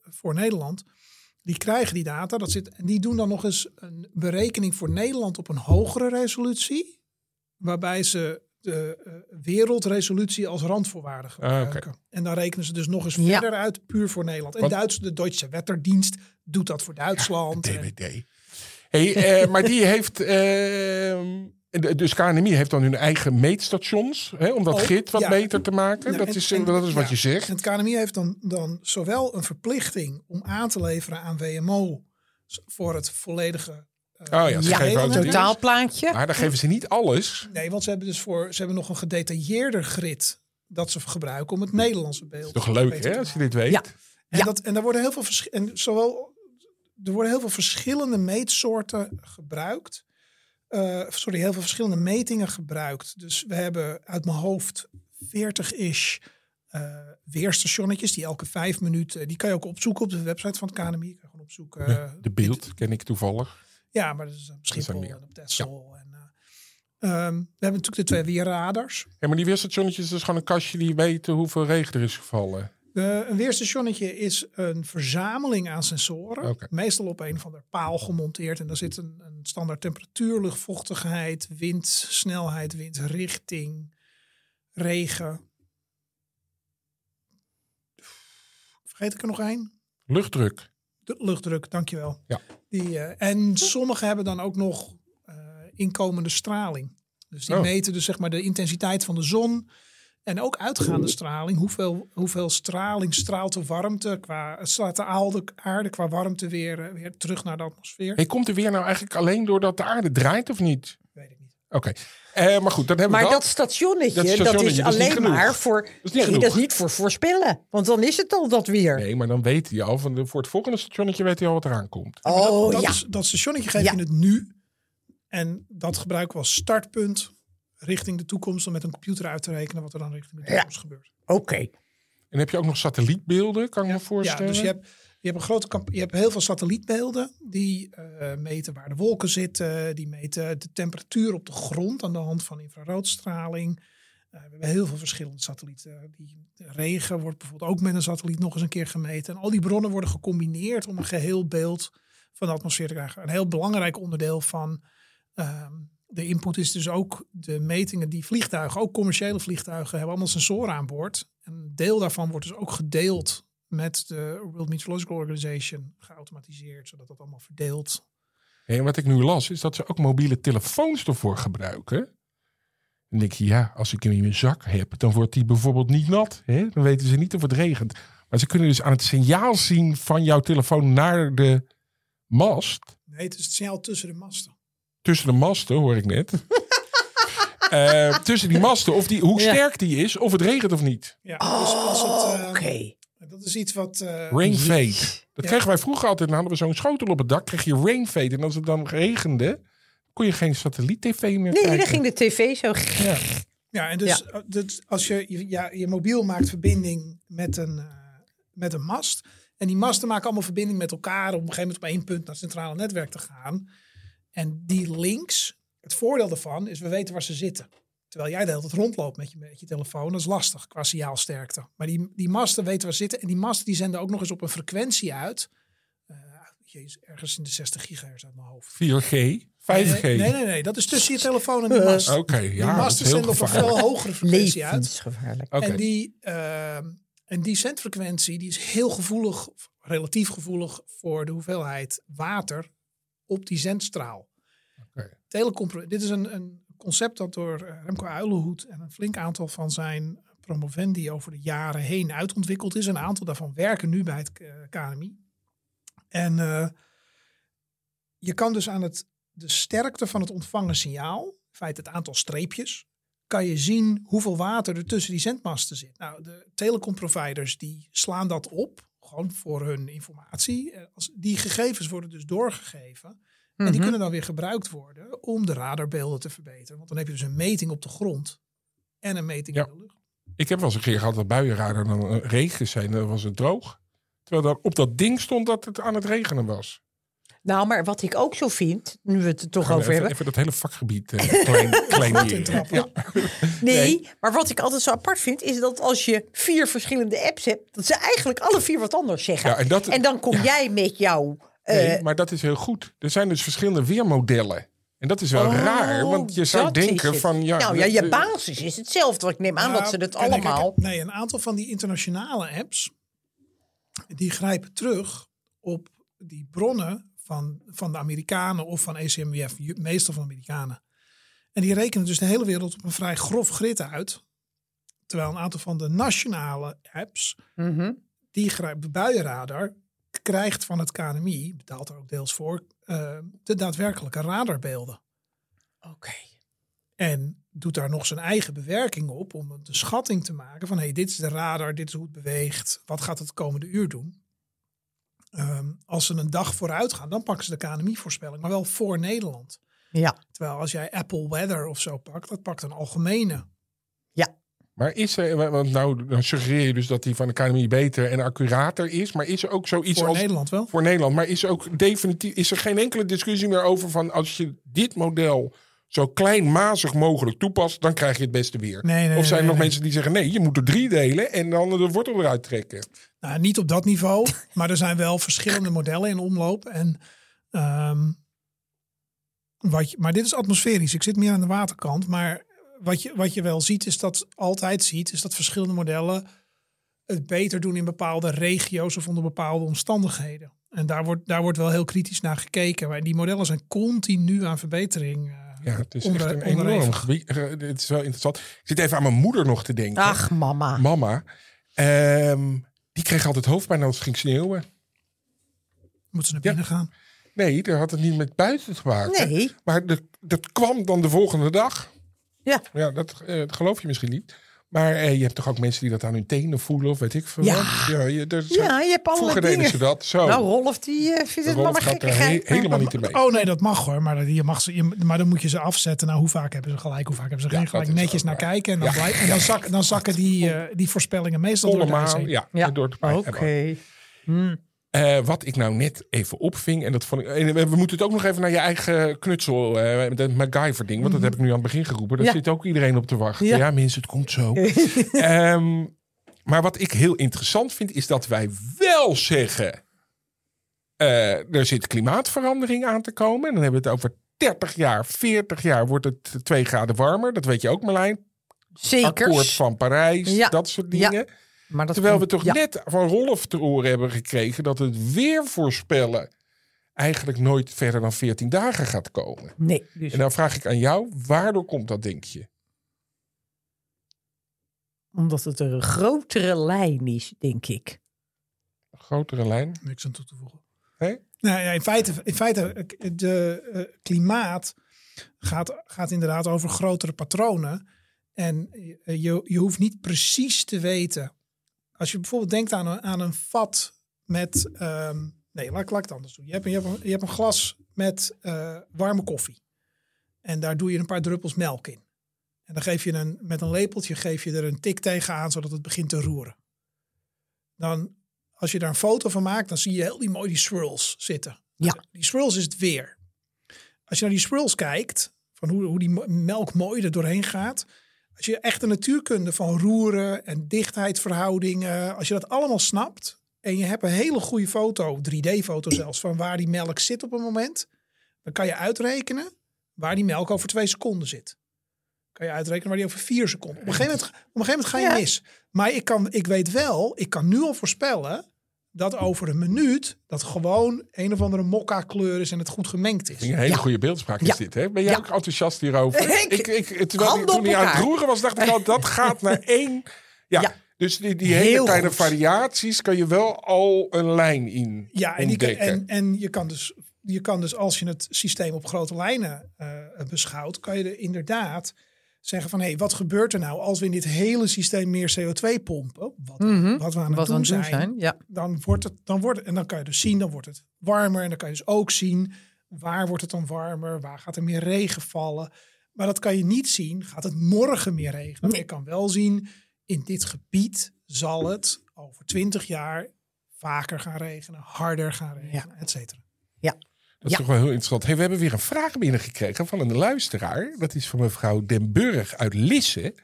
voor Nederland, die krijgen die data. Dat zit, en die doen dan nog eens een berekening voor Nederland op een hogere resolutie waarbij ze de eh, wereldresolutie als randvoorwaarde gebruiken. En dan rekenen ze dus nog eens Ja. verder uit, puur voor Nederland. En Duits, de Duitse Wetterdienst doet dat voor Duitsland. DWD. Hey, eh, maar die heeft. ehm, de- dus KNMI heeft dan hun eigen meetstations. Hè, om dat Ook, grid wat ja. beter te maken. Ja, dat, en- is, en- dat is wat ja. je zegt. En het KNMI heeft dan, dan zowel een verplichting om aan te leveren aan WMO voor het volledige. Eh, Oh ja, ze Ja, geven ook een totaalplaatje. Maar dan geven ze niet alles. Nee, want ze hebben dus voor ze hebben nog een gedetailleerder grid dat ze gebruiken om het Nederlandse beeld. Toch leuk hè, als je dit weet. Ja. En, Ja. dat, en daar worden heel veel en zowel er worden heel veel verschillende meetsoorten gebruikt. Eh, sorry, heel veel verschillende metingen gebruikt. Dus we hebben uit mijn hoofd 40-ish eh, weerstationnetjes die elke vijf minuten. Die kan je ook opzoeken op de website van het KNMI. Je kan gewoon opzoeken. de beeld ken ik toevallig. Ja, maar dat is op Schiphol en op Texel. En, eh, ehm, we hebben natuurlijk de twee weerradars. Ja, maar die weerstationnetjes is gewoon een kastje die weet hoeveel regen er is gevallen. Eh, een weerstationnetje is een verzameling aan sensoren. Meestal op een van de paal gemonteerd. En daar zit een, een standaard temperatuur, luchtvochtigheid, wind, snelheid, windrichting, regen. Vergeet ik er nog één? Luchtdruk. De luchtdruk, dankjewel. Ja. Die, eh, en sommige hebben dan ook nog eh, inkomende straling. Dus die Oh. meten dus zeg maar de intensiteit van de zon. En ook uitgaande straling. Hoeveel, hoeveel straling straalt de warmte qua, straalt de aarde, aarde qua warmte weer, eh, weer terug naar de atmosfeer? Hey, komt er weer nou eigenlijk alleen doordat de aarde draait of niet? Weet ik niet. Oké. Eh, maar goed, dan hebben Maar we dat stationnetje, Dat dat, stationnetje, is dat is niet alleen maar voor. nee, dat is niet voor voorspellen. Want dan is het al dat weer. Nee, maar dan weet hij al van de, voor het volgende stationnetje weet hij al wat eraan komt. Oh dat, ja. is, dat stationnetje geef Ja. je het nu. En dat gebruiken we als startpunt richting de toekomst. Om met een computer uit te rekenen wat er dan richting de Ja. toekomst gebeurt. Oké. En heb je ook nog satellietbeelden, kan ik me Ja, voorstellen? dus je hebt, je hebt een grote je hebt heel veel satellietbeelden die eh, meten waar de wolken zitten, die meten de temperatuur op de grond aan de hand van infraroodstraling. Eh, we hebben heel veel verschillende satellieten. Die de regen wordt bijvoorbeeld ook met een satelliet nog eens een keer gemeten. En al die bronnen worden gecombineerd om een geheel beeld van de atmosfeer te krijgen. Een heel belangrijk onderdeel van ehm, de input is dus ook de metingen die vliegtuigen, ook commerciële vliegtuigen, hebben allemaal sensoren aan boord. En een deel daarvan wordt dus ook gedeeld met de World Meteorological Organization geautomatiseerd, zodat dat allemaal verdeeld. En wat ik nu las, is dat ze ook mobiele telefoons ervoor gebruiken. En dan denk je, ja, als ik hem in mijn zak heb, dan wordt die bijvoorbeeld niet nat. Hè? Dan weten ze niet of het regent. Maar ze kunnen dus aan het signaal zien van jouw telefoon naar de mast. Nee, het is het signaal tussen de masten. Tussen de masten, hoor ik net. Eh, tussen die masten, of die, hoe Ja. sterk die is, of het regent of niet. Ja, dus als het, eh, Dat is iets wat. eh, Rain fade. Dat Ja. kregen wij vroeger altijd. Dan hadden we zo'n schotel op het dak, kreeg je rain fade. En als het dan regende, kon je geen satelliet-tv meer Nee, kijken. dan ging de tv zo. Ja. Ja, en dus, eh, dus als je, je, ja, je mobiel maakt verbinding met een, eh, met een mast. En die masten maken allemaal verbinding met elkaar. Om op een gegeven moment op één punt naar het centrale netwerk te gaan. En die links, het voordeel daarvan is we weten waar ze zitten. Terwijl jij de hele tijd rondloopt met je, met je telefoon. Dat is lastig qua signaalsterkte. Maar die, die masten weten waar ze zitten. En die masten die zenden ook nog eens op een frequentie uit. Eh jezus, ergens in de 60 gigahertz uit mijn hoofd. 4G, 5G. Nee, nee, nee, nee. Dat is tussen je telefoon en die mast. Oké, die ja, dat is masten zenden op een gevaarlijk. veel hogere frequentie uit. Levensgevaarlijk. Oké. En die, ehm, en die zendfrequentie die is heel gevoelig, of relatief gevoelig voor de hoeveheid water op die zendstraal. Oké. Het hele compro- dit is een, een concept dat door eh, Remco Uilenhoed en een flink aantal van zijn promovendi over de jaren heen uitontwikkeld is. Een aantal daarvan werken nu bij het eh, KNMI. En uh, je kan dus aan het, de sterkte van het ontvangen signaal, in feite het aantal streepjes, kan je zien hoeveel water er tussen die zendmasten zit. Nou, de telecomproviders die slaan dat op, gewoon voor hun informatie. Eh, die gegevens worden dus doorgegeven. En die Mhm. kunnen dan weer gebruikt worden om de radarbeelden te verbeteren. Want dan heb je dus een meting op de grond en een meting Ja. in de lucht. Ik heb wel eens een keer gehad dat buienradar dan eh, regen zijn, dan was het droog. Terwijl daar op dat ding stond dat het aan het regenen was. Nou, maar wat ik ook zo vind, nu we het er toch Gaan over even, hebben. even dat hele vakgebied eh, klein, klein. Ja. Nee, maar wat ik altijd zo apart vind, is dat als je vier verschillende apps hebt, dat ze eigenlijk alle vier wat anders zeggen. Ja, en dat- dan kom jij met jouw. Eh, Nee, maar dat is heel goed. Er zijn dus verschillende weermodellen. En dat is wel oh, raar, want je zou dat denken van... Ja, nou ja, dat- je basis is hetzelfde. Want ik neem aan dat ze kijk, allemaal. Nee, een aantal van die internationale apps, die grijpen terug op die bronnen van, van de Amerikanen of van ECMWF, meestal van de Amerikanen. En die rekenen dus de hele wereld op een vrij grof grid uit. Terwijl een aantal van de nationale apps, Mhm. die grijpen buienradar, krijgt van het KNMI, betaalt er ook deels voor, eh, de daadwerkelijke radarbeelden. Oké. En doet daar nog zijn eigen bewerking op om de schatting te maken van hey, dit is de radar, dit is hoe het beweegt, wat gaat het komende uur doen. Ehm, als ze een dag vooruit gaan, dan pakken ze de KNMI-voorspelling, maar wel voor Nederland. Ja. Terwijl als jij Apple Weather of zo pakt, dat pakt een algemene. Maar is er, want nou dan suggereer je dus dat die van de KNMI beter en accurater is. Maar is er ook zoiets Voor als... Nederland wel. Voor Nederland. Maar is er ook definitief... Is er geen enkele discussie meer over van... Als je dit model zo kleinmazig mogelijk toepast... dan krijg je het beste weer. Nee, nee, of zijn er nog nee. mensen die zeggen... Nee, je moet er drie delen en dan de wortel eruit trekken. Nou, niet op dat niveau, maar er zijn wel verschillende modellen in omloop. En, ehm, wat je, maar dit is atmosferisch. Ik zit meer aan de waterkant. Maar wat je, wat je wel ziet, is dat altijd ziet, is dat verschillende modellen het beter doen in bepaalde regio's of onder bepaalde omstandigheden. En daar wordt, daar wordt wel heel kritisch naar gekeken. Maar die modellen zijn continu aan verbetering. eh, Ja, het is onder- echt een enorm gebied. Eh, Het is wel interessant. Ik zit even aan mijn moeder nog te denken. Ach, mama. Mama. Ehm, die kreeg altijd hoofdpijn als het ging sneeuwen. Moeten ze naar Ja. binnen gaan. Nee, daar had het niet met buiten te maken. Nee. Maar de, dat kwam dan de volgende dag. Ja. Ja, dat, eh, dat geloof je misschien niet. Maar eh, je hebt toch ook mensen die dat aan hun tenen voelen of weet ik veel Ja. wat. Ja, je, er zijn- Ja, je hebt allerlei Vroeger deden dingen. ze dat. Zo. Nou, Rolf die eh, vindt het er gekkigheid. he- helemaal niet in mee. Oh nee, dat mag hoor. Maar, je mag ze, je, maar dan moet je ze afzetten. Nou, hoe vaak hebben ze gelijk? Hoe vaak hebben ze Ja, geen gelijk? Netjes naar waar. kijken. En dan, Ja. blijf, en dan, zak, dan zakken die, eh, die voorspellingen meestal door de Allemaal, ja, Ja, door het. Oké. Eh, wat ik nou net even opving, en dat vond ik. we moeten het ook nog even naar je eigen knutsel, eh dat MacGyver-ding, want dat heb ik nu aan het begin geroepen. Daar Ja. zit ook iedereen op te wachten. Ja. Ja, mensen, het komt zo. Ehm, maar wat ik heel interessant vind, is dat wij wel zeggen: eh, er zit klimaatverandering aan te komen. En dan hebben we het over 30 jaar, 40 jaar wordt het 2 graden warmer. Dat weet je ook, Marlijn. Zeker. Akkoord van Parijs, Ja. dat soort Ja. Dingen. Maar dat Terwijl we toch ja. net van Rolf te horen hebben gekregen dat het weer voorspellen eigenlijk nooit verder dan 14 dagen gaat komen. Nee, dus En dan vraag ik aan jou, waardoor komt dat, denk je? omdat het een grotere lijn is, denk ik. Een grotere lijn? Niks aan toe te voegen. Nee? Nou ja, in feite, in feite de eh, klimaat gaat, gaat inderdaad over grotere patronen. En je, je hoeft niet precies te weten. Als je bijvoorbeeld denkt aan een, aan een vat met. ehm, nee, laat, laat ik het anders doen. Je hebt, een- je hebt, een, je hebt een glas met eh, warme koffie. En daar doe je een paar druppels melk in. En dan geef je een, met een lepeltje geef je er een tik tegenaan, zodat het begint te roeren. Dan, als je daar een foto van maakt, dan zie je heel die mooie die swirls zitten. Ja. Die swirls is het weer. Als je naar die swirls kijkt, van hoe, hoe die melk mooi er doorheen gaat. Als je echt de natuurkunde van roeren en dichtheidsverhoudingen, als je dat allemaal snapt en je hebt een hele goede foto, 3D-foto zelfs, van waar die melk zit op een moment, dan kan je uitrekenen waar die melk over twee seconden zit. Kan je uitrekenen waar die over vier seconden. Op een gegeven moment, op een gegeven moment ga je Ja. mis. Maar ik, kan, ik weet wel, ik kan nu al voorspellen dat over een minuut dat gewoon een of andere mokka kleur is en het goed gemengd is. Een hele Ja. goede beeldspraak is Ja. dit, hè? Ben jij Ja. ook enthousiast hierover? Ik- ik, ik, terwijl Handen toen hij aan het elkaar. roeren was, dacht ik al, dat gaat naar één. Ja, dus die, die hele Heel kleine goed. variaties kan je wel al een lijn in Ja, kan, en, en je, kan dus, je kan dus als je het systeem op grote lijnen eh, beschouwt, kan je er inderdaad zeggen van hé, hey, wat gebeurt er nou als we in dit hele systeem meer CO2 pompen? Wat, Mhm. wat we aan het Wat doen zijn. zijn. Ja. Dan wordt het, dan wordt het, en dan kan je dus zien, dan wordt het warmer. En dan kan je dus ook zien waar wordt het dan warmer, waar gaat er meer regen vallen. Maar dat kan je niet zien, gaat het morgen meer regenen. Maar je kan wel zien, in dit gebied zal het over 20 jaar vaker gaan regenen, harder gaan regenen, et cetera. Dat is Ja. toch wel heel interessant. Hey, we hebben weer een vraag binnengekregen van een luisteraar. Dat is van mevrouw Den Burg uit Lisse.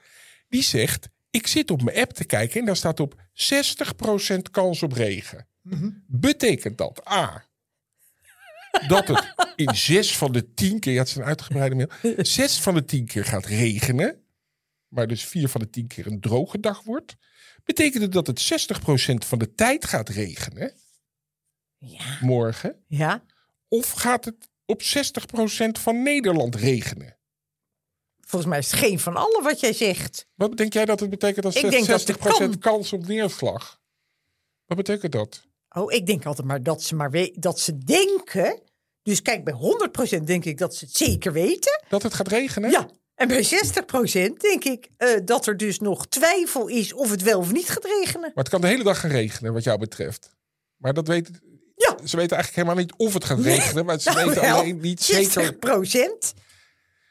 Die zegt, ik zit op mijn app te kijken en daar staat op 60% kans op regen. Mhm. Betekent dat A, dat het in zes van de tien keer, ja het is een uitgebreide mail, zes van de tien keer gaat regenen, maar dus vier van de tien keer een droge dag wordt? Betekent het dat het 60% van de tijd gaat regenen Ja. morgen? ja. Of gaat het op 60% van Nederland regenen? Volgens mij is het geen van alle wat jij zegt. Wat denk jij dat het betekent als Ik denk dat 60% het kan. kans op neerslag? Wat betekent dat? Oh, ik denk altijd maar dat ze maar we- dat ze denken. Dus kijk, bij 100% denk ik dat ze het zeker weten. Dat het gaat regenen? Ja. En bij 60% denk ik eh, dat er dus nog twijfel is of het wel of niet gaat regenen. Maar het kan de hele dag gaan regenen, wat jou betreft. Maar dat weet. Ze weten eigenlijk helemaal niet of het gaat regenen. Maar ze weten Wel, alleen niet zeker. 60%.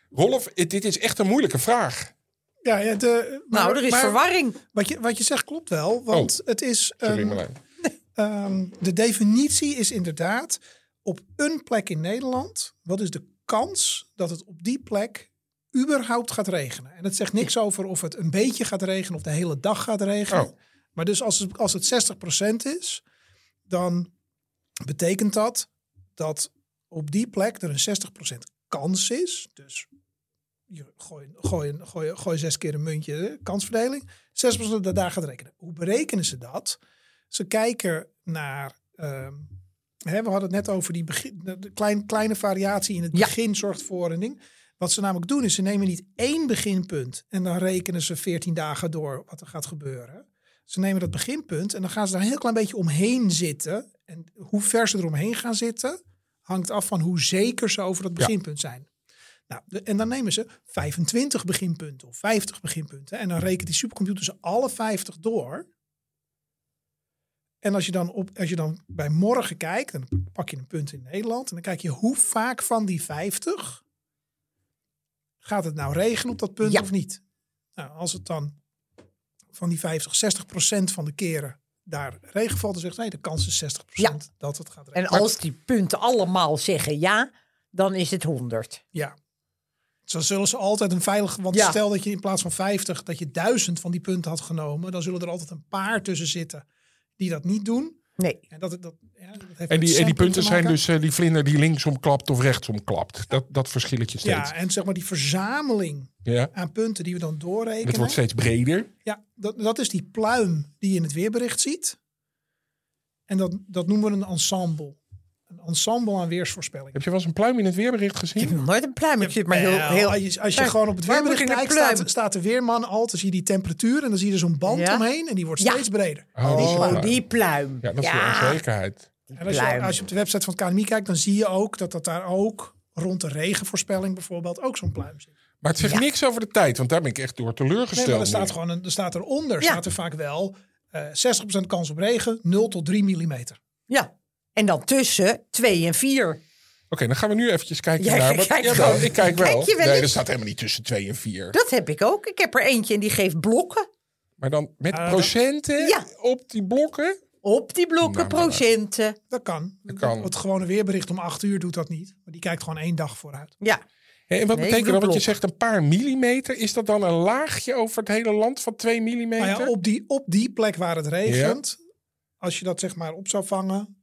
Rolf, dit is echt een moeilijke vraag. Ja, ja, de, maar- Nou, er is maar verwarring. Wat je, wat je zegt klopt wel, want het is Marlijn. Ehm, de definitie is inderdaad op een plek in Nederland. Wat is de kans dat het op die plek überhaupt gaat regenen? En het zegt niks over of het een beetje gaat regenen of de hele dag gaat regenen. Oh. Maar dus als het, als het 60% is, dan betekent dat dat op die plek er een 60% kans is. Dus je gooi, gooi, gooi, gooi zes keer een muntje, kansverdeling. 60% dat daar gaat rekenen. Hoe berekenen ze dat? Ze kijken naar. ehm, hè, we hadden het net over die begin, de klein, kleine variatie in het Ja. begin zorgt voor een ding. Wat ze namelijk doen is ze nemen niet één beginpunt en dan rekenen ze 14 dagen door wat er gaat gebeuren. Ze nemen dat beginpunt en dan gaan ze daar een heel klein beetje omheen zitten. En hoe ver ze eromheen gaan zitten, hangt af van hoe zeker ze over dat Ja. beginpunt zijn. Nou, de- en dan nemen ze 25 beginpunten of 50 beginpunten. En dan rekent die supercomputer ze alle 50 door. En als je, dan op, als je dan bij morgen kijkt, dan pak je een punt in Nederland. En dan kijk je hoe vaak van die 50 gaat het nou regenen op dat punt Ja. of niet. Nou, als het dan van die 50, 60 procent van de keren daar regen valt, dan zegt nee, de kans is 60 procent dat het gaat regenen. En als die punten allemaal zeggen ja, dan is het 100. Ja. Zo zullen ze altijd een veilige. Want Ja. stel dat je in plaats van 50 dat je duizend van die punten had genomen, dan zullen er altijd een paar tussen zitten die dat niet doen. Nee. En dat, dat, ja, dat heeft En die, en die punten te zijn dus eh, die vlinder die linksom klapt of rechtsom klapt. Dat, dat verschilletje steeds. Ja, en zeg maar die verzameling Ja. aan punten die we dan Het doorrekenen. wordt steeds breder. Ja, dat, dat is die pluim die je in het weerbericht ziet. En dat, dat noemen we een ensemble. Een ensemble aan weersvoorspellingen. Heb je wel eens een pluim in het weerbericht Ik heb gezien? nog nooit een pluim. Ik maar heel, heel... als je, als je Waar- gewoon op het weerbericht kijkt, staat, staat de weerman al. Dan zie je die temperatuur en dan zie je zo'n band Ja. omheen. En die wordt Ja. steeds breder. Oh, die Oh, pluim. die pluim. Ja, dat is de onzekerheid. En als je, als je op de website van het KNMI kijkt, dan zie je ook dat dat daar ook rond de regenvoorspelling bijvoorbeeld ook zo'n pluim zit. Maar het zegt Ja. niks over de tijd, want daar ben ik echt door Nee, teleurgesteld. maar er staat gewoon een, er staat eronder, Ja. staat er vaak wel eh 60% kans op regen, 0 tot 3 millimeter. Ja. En dan tussen 2 en 4. Oké, dan gaan we nu eventjes kijken Jij naar... Wat, kijkt ja, ik kijk wel. Kijk je wel nee, eens? er staat helemaal niet tussen 2 en 4. Dat heb ik ook. Ik heb er eentje en die geeft blokken. Maar dan met Ah, dat- procenten Ja. op die blokken? Op die blokken Nou, procenten. Dat kan. kan. Het gewone weerbericht om 8 uur doet dat niet. Maar die kijkt gewoon één dag vooruit. Ja. Hé, en wat Nee, betekent dat? Want je zegt een paar millimeter. Is dat dan een laagje over het hele land van 2 millimeter? Maar Nou ja, op, die, op die plek waar het regent, als je dat zeg maar op zou vangen,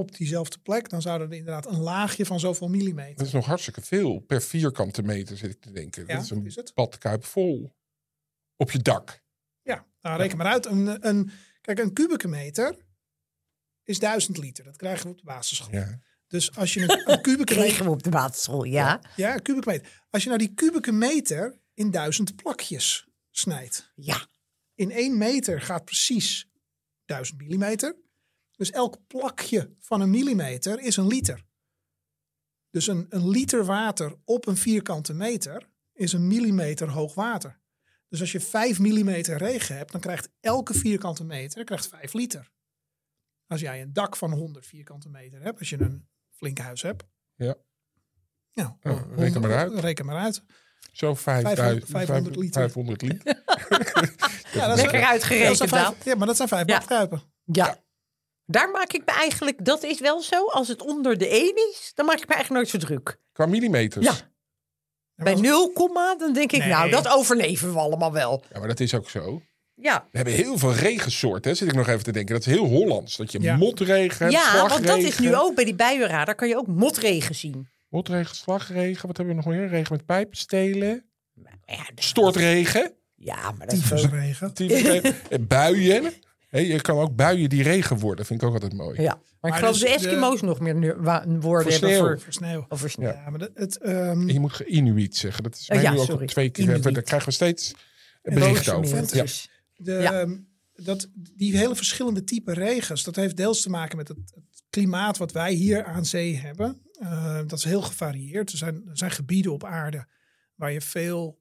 op, diezelfde plek, dan zou er inderdaad een laagje van zoveel millimeter. Dat is nog hartstikke veel. Per vierkante meter zit ik te denken. Ja, dat is een is het. badkuip vol. Op je dak. Ja, nou reken maar uit. Een, een, kijk, een kubieke meter is 1000 liter. Dat krijgen we op de basisschool. Ja. Dus als je een, een kubieke Kregen meter... we op de waterschool, ja. Ja, een kubieke meter. Als je nou die kubieke meter in duizend plakjes snijdt. Ja. In één meter gaat precies 1000 millimeter. Dus elk plakje van een millimeter is een liter. Dus een, een liter water op een vierkante meter is een millimeter hoog water. Dus als je 5 millimeter regen hebt, dan krijgt elke vierkante meter krijgt 5 liter. Als jij een dak van 100 vierkante meter hebt, als je een flink huis hebt. Ja. Ja, Oh, reken maar uit. Reken maar uit. Zo 5000, 500 liter. 500 liter. Ja, dat is- Lekker dat uitgerekend zijn dan. vijf, ja, maar dat zijn vijf Ja. Ja. Daar maak ik me eigenlijk, dat is wel zo. Als het onder de 1 is, dan maak ik me eigenlijk nooit zo druk. Qua millimeters. Ja. Bij 0, dan denk ik, Nee. nou, dat overleven we allemaal wel. Ja, maar dat is ook zo. Ja, We hebben heel veel regensoorten, hè, zit ik nog even te denken. Dat is heel Hollands. Dat je Ja. motregen hebt, ja want dat is nu ook bij die buienradar. kan je ook motregen zien. Motregen, slagregen. Wat hebben we nog meer? Regen met pijpenstelen. Ja, d- Stortregen. ja maar dat is Tyfusregen. tyfusregen, eh, buien. Hé, je kan ook buien die regen worden. Vind ik ook altijd mooi. Ja, maar, Maar ik geloof dus de de- Eskimo's nog meer nu- woorden Voor hebben sneeuw. voor, Voor sneeuw. over sneeuw. Ja, maar dat, het, ehm, je moet Inuit zeggen. Dat is Oh, mij ja, nu ook sorry. twee keer. Inuit. Daar krijgen we steeds Boze berichten over. Ja. De, Ja. ehm, dat, die hele verschillende type regens, dat heeft deels te maken met het, het klimaat wat wij hier aan zee hebben. Eh, dat is heel gevarieerd. Er zijn, er zijn gebieden op aarde waar je veel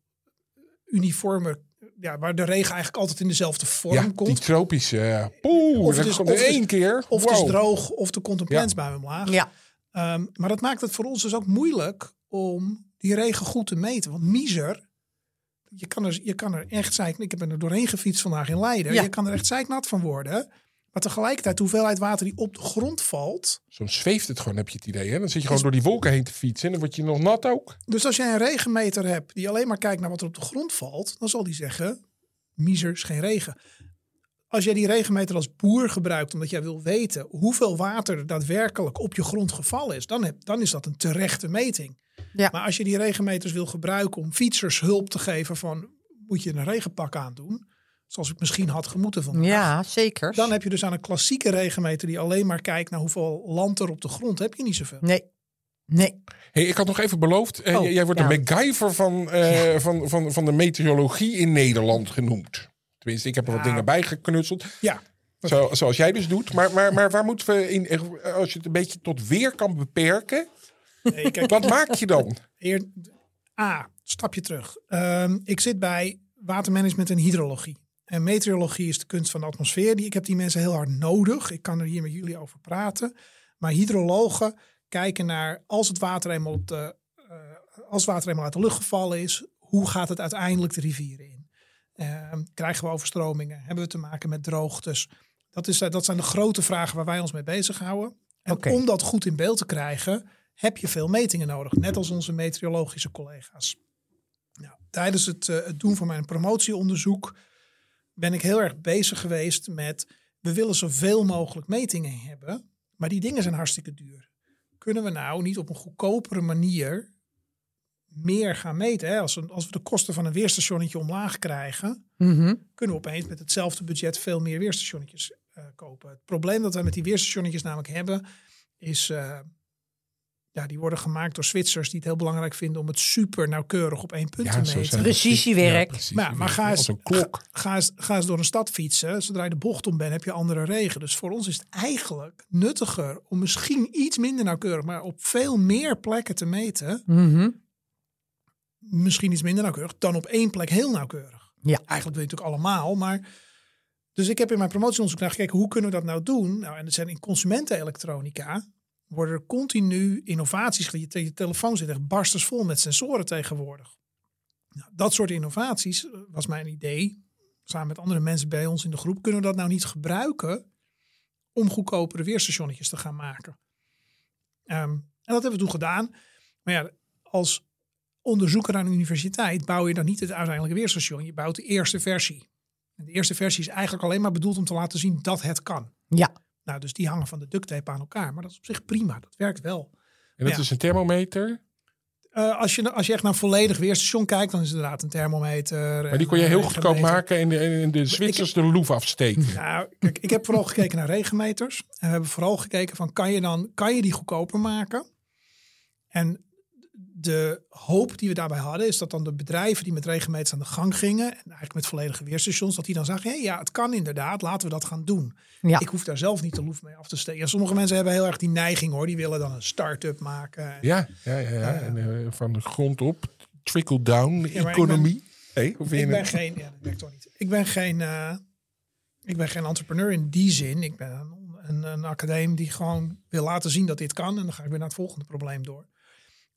uniforme, ja, waar de regen eigenlijk altijd in dezelfde vorm Ja, die komt. tropische. eh, Poeh, Of het is- komt één keer. Of het is Wow. droog, of er komt een Ja. plensbui omlaag. Ja, Ehm, maar dat maakt het voor ons dus ook moeilijk om die regen goed te meten. Want miser, je kan er, je kan er echt zeik... Ik heb er doorheen gefietst vandaag in Leiden. Ja. Je kan er echt zeiknat van worden. Maar tegelijkertijd, de hoeveelheid water die op de grond valt... Soms zweeft het gewoon, heb je het idee. Hè? Dan zit je gewoon door die wolken heen te fietsen. En dan word je nog nat ook. Dus als jij een regenmeter hebt die alleen maar kijkt naar wat er op de grond valt... dan zal die zeggen, miser is geen regen. Als jij die regenmeter als boer gebruikt omdat jij wil weten... hoeveel water er daadwerkelijk op je grond gevallen is... dan, heb, dan is dat een terechte meting. Ja. Maar als je die regenmeters wil gebruiken om fietsers hulp te geven van... moet je een regenpak aandoen, zoals ik misschien had gemoeten vandaag... ja zeker. Dan heb je dus aan een klassieke regenmeter die alleen maar kijkt naar hoeveel land er op de grond... heb je niet zoveel. Nee, nee. Hey, ik had nog even beloofd. eh, Oh, jij- wordt ja. de MacGyver van, eh, van, van, van de meteorologie in Nederland genoemd. Tenminste, ik heb er wat dingen bij geknutseld. Ja, Zo, zoals jij dus doet. Maar, maar, maar waar moeten we in, als je het een beetje tot weer kan beperken, nee, kijk, wat maak je dan? Eer, A, stapje terug. Ehm, ik zit bij watermanagement en hydrologie. En meteorologie is de kunst van de atmosfeer. Die, ik heb die mensen heel hard nodig. Ik kan er hier met jullie over praten. Maar hydrologen kijken naar als het water eenmaal, op de, eh, als water eenmaal uit de lucht gevallen is, hoe gaat het uiteindelijk de rivieren in? Ehm, krijgen we overstromingen? Hebben we te maken met droogtes? Dat, is, eh, dat zijn de grote vragen waar wij ons mee bezighouden. En om dat goed in beeld te krijgen, heb je veel metingen nodig. Net als onze meteorologische collega's. Nou, tijdens het, eh, het doen van mijn promotieonderzoek ben ik heel erg bezig geweest met... we willen zoveel mogelijk metingen hebben, maar die dingen zijn hartstikke duur. Kunnen we nou niet op een goedkopere manier meer gaan meten? Hè? Als, we, als we de kosten van een weerstationnetje omlaag krijgen Mhm. kunnen we opeens met hetzelfde budget veel meer weerstationnetjes eh, kopen. Het probleem dat wij met die weerstationnetjes namelijk hebben, is uh, ja, die worden gemaakt door Zwitsers die het heel belangrijk vinden om het super nauwkeurig op één punt Ja, te meten. Precisiewerk. Ja. Maar, maar ga, eens, een klok. Ga, eens, ga eens door een stad fietsen. Zodra je de bocht om bent, heb je andere regen. Dus voor ons is het eigenlijk nuttiger om misschien iets minder nauwkeurig, maar op veel meer plekken te meten. Mhm. Misschien iets minder nauwkeurig dan op één plek heel nauwkeurig. Ja. Eigenlijk wil je het natuurlijk allemaal, maar... Dus ik heb in mijn promotieonderzoek naar gekeken, hoe kunnen we dat nou doen? Nou, en er zijn in consumentenelektronica worden er continu innovaties. Je, je telefoon zit echt barstensvol met sensoren tegenwoordig. Nou, dat soort innovaties eh, was mijn idee. Samen met andere mensen bij ons in de groep. Kunnen we dat nou niet gebruiken om goedkopere weerstationnetjes te gaan maken? Ehm, en dat hebben we toen gedaan. Maar ja, als onderzoeker aan de universiteit bouw je dan niet het uiteindelijke weerstation. Je bouwt de eerste versie. En de eerste versie is eigenlijk alleen maar bedoeld om te laten zien dat het kan. Ja. Nou, dus die hangen van de duct tape aan elkaar. Maar dat is op zich prima. Dat werkt wel. En dat Ja. is een thermometer. Eh, als, je, als je echt naar een volledig weerstation kijkt, dan is het inderdaad een thermometer. Maar die kon je heel goedkoop maken en de, en de Zwitsers de loef afsteken. Nou, kijk, ik heb vooral gekeken naar regenmeters. En we hebben vooral gekeken van, kan je, dan, kan je die goedkoper maken? En de hoop die we daarbij hadden, is dat dan de bedrijven die met regenmeters aan de gang gingen, en eigenlijk met volledige weerstations, dat die dan zagen, hey, ja, het kan inderdaad, laten we dat gaan doen. Ja. Ik hoef daar zelf niet de loef mee af te steken. Ja, sommige mensen hebben heel erg die neiging hoor, die willen dan een start-up maken. Ja, ja, ja. ja. En, eh, van de grond op, trickle-down economie. Hey, ik ben het? geen, ja, dat werkt toch niet. Ik ben geen, eh, ik ben geen entrepreneur in die zin. Ik ben een, een, een academie die gewoon wil laten zien dat dit kan. En dan ga ik weer naar het volgende probleem door.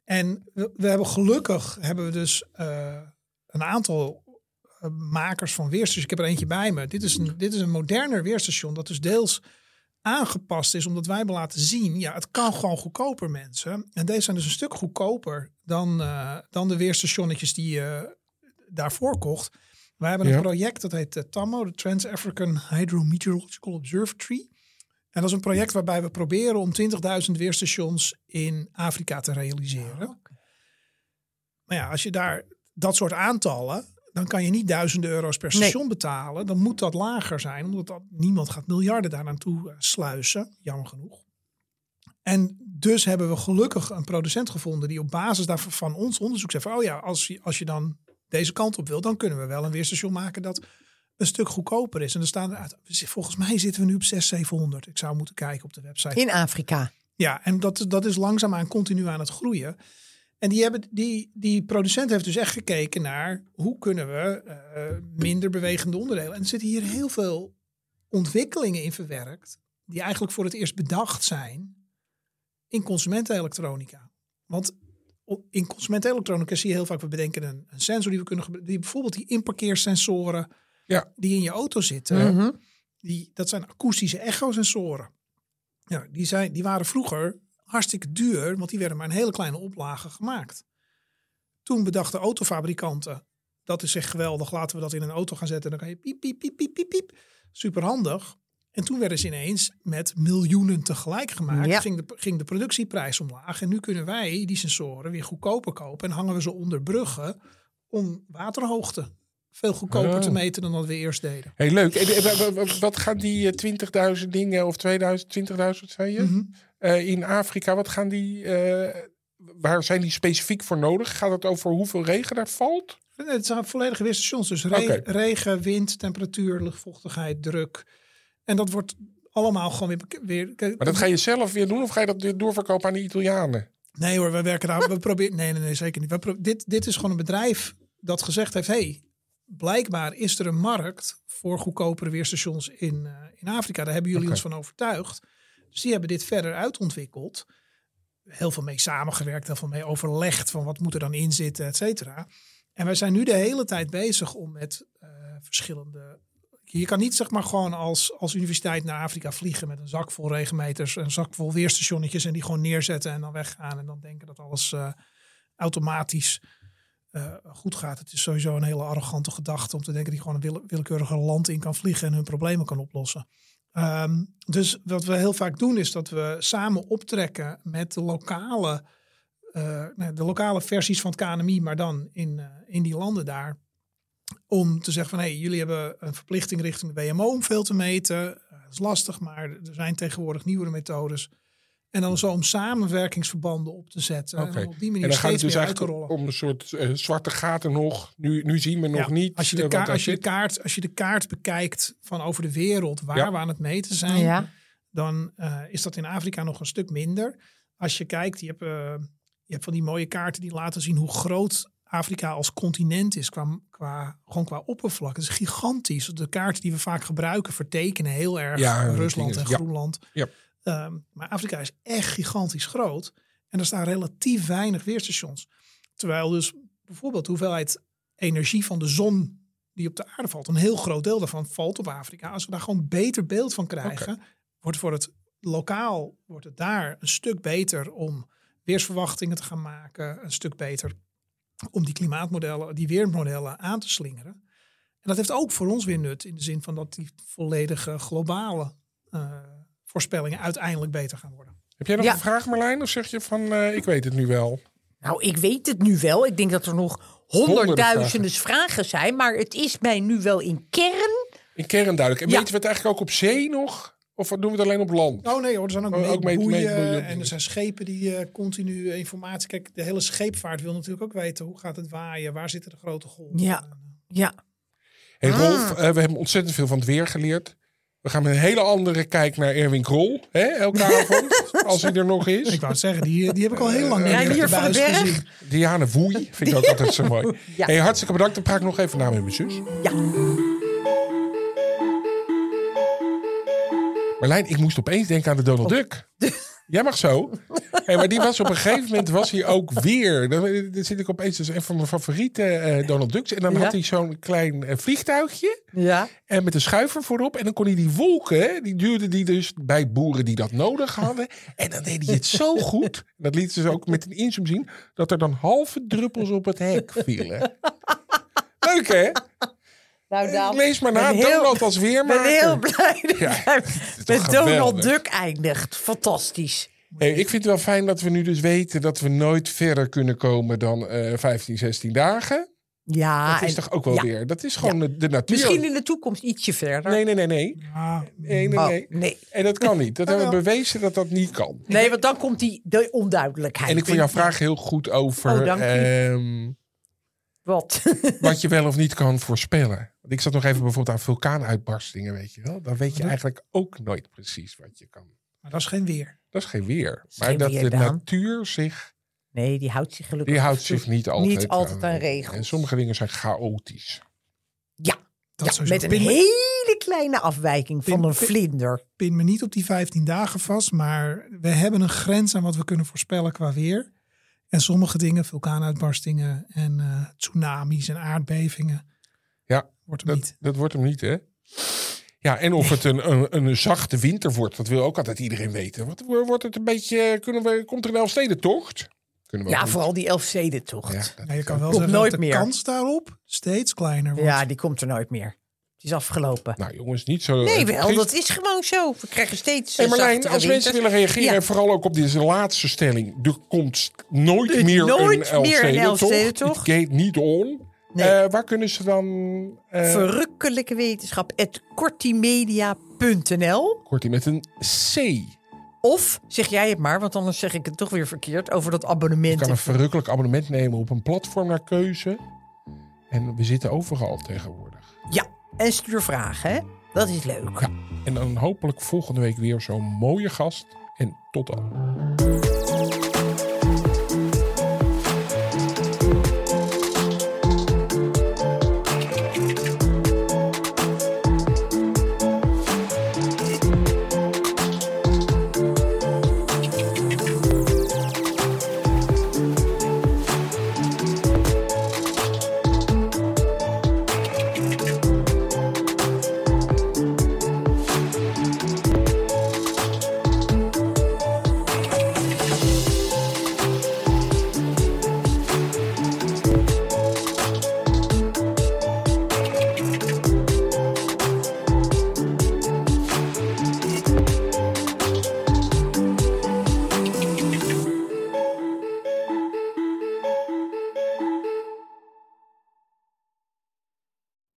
En we, we hebben gelukkig hebben we dus eh, een aantal eh, makers van weerstations. Ik heb er eentje bij me. Dit is een, dit is een moderner weerstation dat dus deels aangepast is omdat wij hebben laten zien, ja, het kan gewoon goedkoper mensen. En deze zijn dus een stuk goedkoper dan, eh, dan de weerstationnetjes die je daarvoor kocht. Wij hebben Ja. een project dat heet eh, TAMO, de Trans-African Hydrometeorological Observatory. En dat is een project waarbij we proberen om 20.000 weerstations in Afrika te realiseren. Maar ja, als je daar dat soort aantallen, dan kan je niet duizenden euro's per Nee. station betalen. Dan moet dat lager zijn, omdat dat, niemand gaat miljarden daar naartoe eh, sluizen, jammer genoeg. En dus hebben we gelukkig een producent gevonden die op basis daarvan van ons onderzoek zegt van, oh ja, als je, als je dan deze kant op wil, dan kunnen we wel een weerstation maken dat een stuk goedkoper is. En er staan er, volgens mij zitten we nu op 600, 700. Ik zou moeten kijken op de website. In Afrika. Ja, en dat, dat is langzaamaan continu aan het groeien. En die, hebben, die, die producent heeft dus echt gekeken naar hoe kunnen we eh, minder bewegende onderdelen. En er zitten hier heel veel ontwikkelingen in verwerkt, die eigenlijk voor het eerst bedacht zijn in consumentenelektronica. Want in consumentenelektronica zie je heel vaak, we bedenken een, een sensor die we kunnen gebruiken. Die bijvoorbeeld die inparkeersensoren Ja. die in je auto zitten, Mhm. die, dat zijn akoestische echosensoren. Ja, die, zijn, die waren vroeger hartstikke duur, want die werden maar in hele kleine oplagen gemaakt. Toen bedachten autofabrikanten, dat is echt geweldig, laten we dat in een auto gaan zetten. Dan kan je piep, piep, piep, piep, piep, piep. Super handig. En toen werden ze ineens met miljoenen tegelijk gemaakt. Ja. Ging, de, ging de productieprijs omlaag. En nu kunnen wij die sensoren weer goedkoper kopen. En hangen we ze onder bruggen om waterhoogte veel goedkoper te meten dan dat we eerst deden. Hey, leuk. En, eh, wa- wa- wa- wat gaan die eh, 20.000 dingen of 2000, 20.000 zei je? Mhm. Eh, in Afrika, wat gaan die, eh, waar zijn die specifiek voor nodig? Gaat het over hoeveel regen daar valt? Nee, het zijn volledige weerstations. Dus re- regen, wind, temperatuur, luchtvochtigheid, druk. En dat wordt allemaal gewoon weer... weer Maar dat ga je zelf weer doen of ga je dat doorverkopen aan de Italianen? Nee hoor, we werken daar... we proberen, nee, nee, nee, zeker niet. We dit, dit is gewoon een bedrijf dat gezegd heeft... hey, blijkbaar is er een markt voor goedkopere weerstations in, eh, in Afrika. Daar hebben jullie ons van overtuigd. Dus die hebben dit verder uitontwikkeld. Heel veel mee samengewerkt, heel veel mee overlegd van wat moet er dan in zitten, et cetera. En wij zijn nu de hele tijd bezig om met eh, verschillende. Je kan niet zeg maar gewoon als, als universiteit naar Afrika vliegen met een zak vol regenmeters, een zak vol weerstationnetjes en die gewoon neerzetten en dan weggaan en dan denken dat alles eh, automatisch eh, goed gaat. Het is sowieso een hele arrogante gedachte om te denken dat je gewoon een wille- willekeurige land in kan vliegen en hun problemen kan oplossen. Ehm, dus wat we heel vaak doen is dat we samen optrekken met de lokale, eh, de lokale versies van het KNMI, maar dan in, eh, in die landen daar. Om te zeggen van hé, hey, jullie hebben een verplichting richting de WMO om veel te meten. Dat is lastig, maar er zijn tegenwoordig nieuwere methodes. En dan zo om samenwerkingsverbanden op te zetten. En op die manier En dan gaat het steeds dus meer uit te eigenlijk rollen. om een soort eh, zwarte gaten nog. Nu, nu zien we nog Ja, niet. Als je, de eh, kaart, als, je de kaart, als je de kaart bekijkt van over de wereld waar Ja. we aan het meten zijn, Ja. dan eh, is dat in Afrika nog een stuk minder. Als je kijkt, je hebt, je hebt van die mooie kaarten die laten zien hoe groot Afrika als continent is qua, qua, gewoon qua oppervlak. Het is gigantisch. De kaarten die we vaak gebruiken vertekenen heel erg Rusland en. Groenland. Ja. Ehm, maar Afrika is echt gigantisch groot. En er staan relatief weinig weerstations. Terwijl dus bijvoorbeeld de hoeveelheid energie van de zon die op de aarde valt, een heel groot deel daarvan valt op Afrika. Als we daar gewoon beter beeld van krijgen, wordt voor het lokaal, wordt het daar een stuk beter om weersverwachtingen te gaan maken. Een stuk beter om die klimaatmodellen, die weermodellen aan te slingeren. En dat heeft ook voor ons weer nut in de zin van dat die volledige globale eh, voorspellingen uiteindelijk beter gaan worden. Heb jij nog Ja. een vraag Marlijn? Of zeg je van eh, ik weet het nu wel? Nou, ik weet het nu wel. Ik denk dat er nog honderdduizenden vragen zijn. Maar het is mij nu wel in kern. In kern duidelijk. En Ja. weten we het eigenlijk ook op zee nog? Of doen we het alleen op land? Oh nee hoor, er zijn ook, Oh, ook meetboeien meet- meetboeien. en er zijn schepen die eh, continu informatie... Kijk, de hele scheepvaart wil natuurlijk ook weten hoe gaat het waaien, waar zitten de grote golven. Ja. Ja. Hey Ah. Rolf, eh, we hebben ontzettend veel van het weer geleerd. We gaan met een hele andere kijk naar Erwin Krol. Hè, elke avond, als hij er nog is. Ik wou het zeggen, die, die heb ik al heel lang niet meer hier op de van de berg. gezien. Diane Woei, vind ik ook altijd zo mooi. Ja. Hey, hartstikke bedankt. Dan praat ik nog even na met mijn zus. Ja. Marlijn, ik moest opeens denken aan de Donald Duck. Jij mag zo. Hey, maar die was op een gegeven moment was hij ook weer. Dan, dan zit ik opeens, is een van mijn favoriete eh, Donald Ducks. En dan Ja. had hij zo'n klein eh, vliegtuigje. Ja. En met een schuiver voorop. En dan kon hij die wolken, die duurde die dus bij boeren die dat nodig hadden. En dan deed hij het zo goed. Dat lieten ze ook met een inzoom zien. Dat er dan halve druppels op het hek vielen. Leuk hè? Nou, Daan, Lees maar na. ben heel- Donald als Ik ben weermaker. heel blij dat Ja, met Donald? Duck eindigt. Fantastisch. Hey, ik vind het wel fijn dat we nu dus weten dat we nooit verder kunnen komen dan eh 15, 16 dagen. Ja, dat is en- toch ook wel ja. weer. Dat is gewoon de, de natuur. Misschien in de toekomst ietsje verder. Nee, nee, nee, nee. Ah, Nee, nee, Oh, nee. En dat kan niet. Dat hebben we bewezen dat dat niet kan. Nee, want dan komt die de onduidelijkheid. En ik vond jouw vraag heel goed over Oh, dank u. Wat? wat je wel of niet kan voorspellen. Want ik zat nog even bijvoorbeeld aan vulkaanuitbarstingen, weet je wel. Dan weet je eigenlijk ook nooit precies wat je kan. maar dat is geen weer. Dat is geen weer. Maar geen dat weer, de Daan. natuur zich, Nee, die houdt zich gelukkig die houdt zich niet altijd, niet altijd aan regels. En sommige dingen zijn chaotisch. Ja, Dat ja met een Pin hele kleine afwijking van Pin- een pin- vlinder. pin me niet op die 15 dagen vast, maar we hebben een grens aan wat we kunnen voorspellen qua weer. En sommige dingen, vulkaanuitbarstingen en eh, tsunamis en aardbevingen, Ja, wordt hem dat, niet. dat wordt hem niet, hè? Ja, en of het een, een, een zachte winter wordt, dat wil ook altijd iedereen weten. Wat wordt het een beetje, kunnen we, komt er een Elfstedentocht? Kunnen we Ja, vooral die Elfstedentocht. Ja, Ja, dat- Ja, je kan wel Komt zeggen nooit dat de meer. kans daarop steeds kleiner wordt. die komt er nooit meer. Het is afgelopen. Nou jongens, niet zo... nee, wel, dat is gewoon zo. We krijgen steeds Hey Marlijn, als mensen willen reageren, en vooral ook op deze laatste stelling. Er komt nooit Er meer nooit een meer een Elfstedentocht. Elfstedentocht. Het gaat niet on. Nee. Eh, waar kunnen ze dan... eh Verrukkelijke wetenschap. kortimedia.nl Kort met een C. Of zeg jij het maar, want anders zeg ik het toch weer verkeerd over dat Je abonnement. kan een verrukkelijk abonnement nemen op een platform naar keuze. En we zitten overal tegenwoordig. Ja, en stuur vragen? Dat is leuk. En dan hopelijk volgende week weer zo'n mooie gast. En tot dan.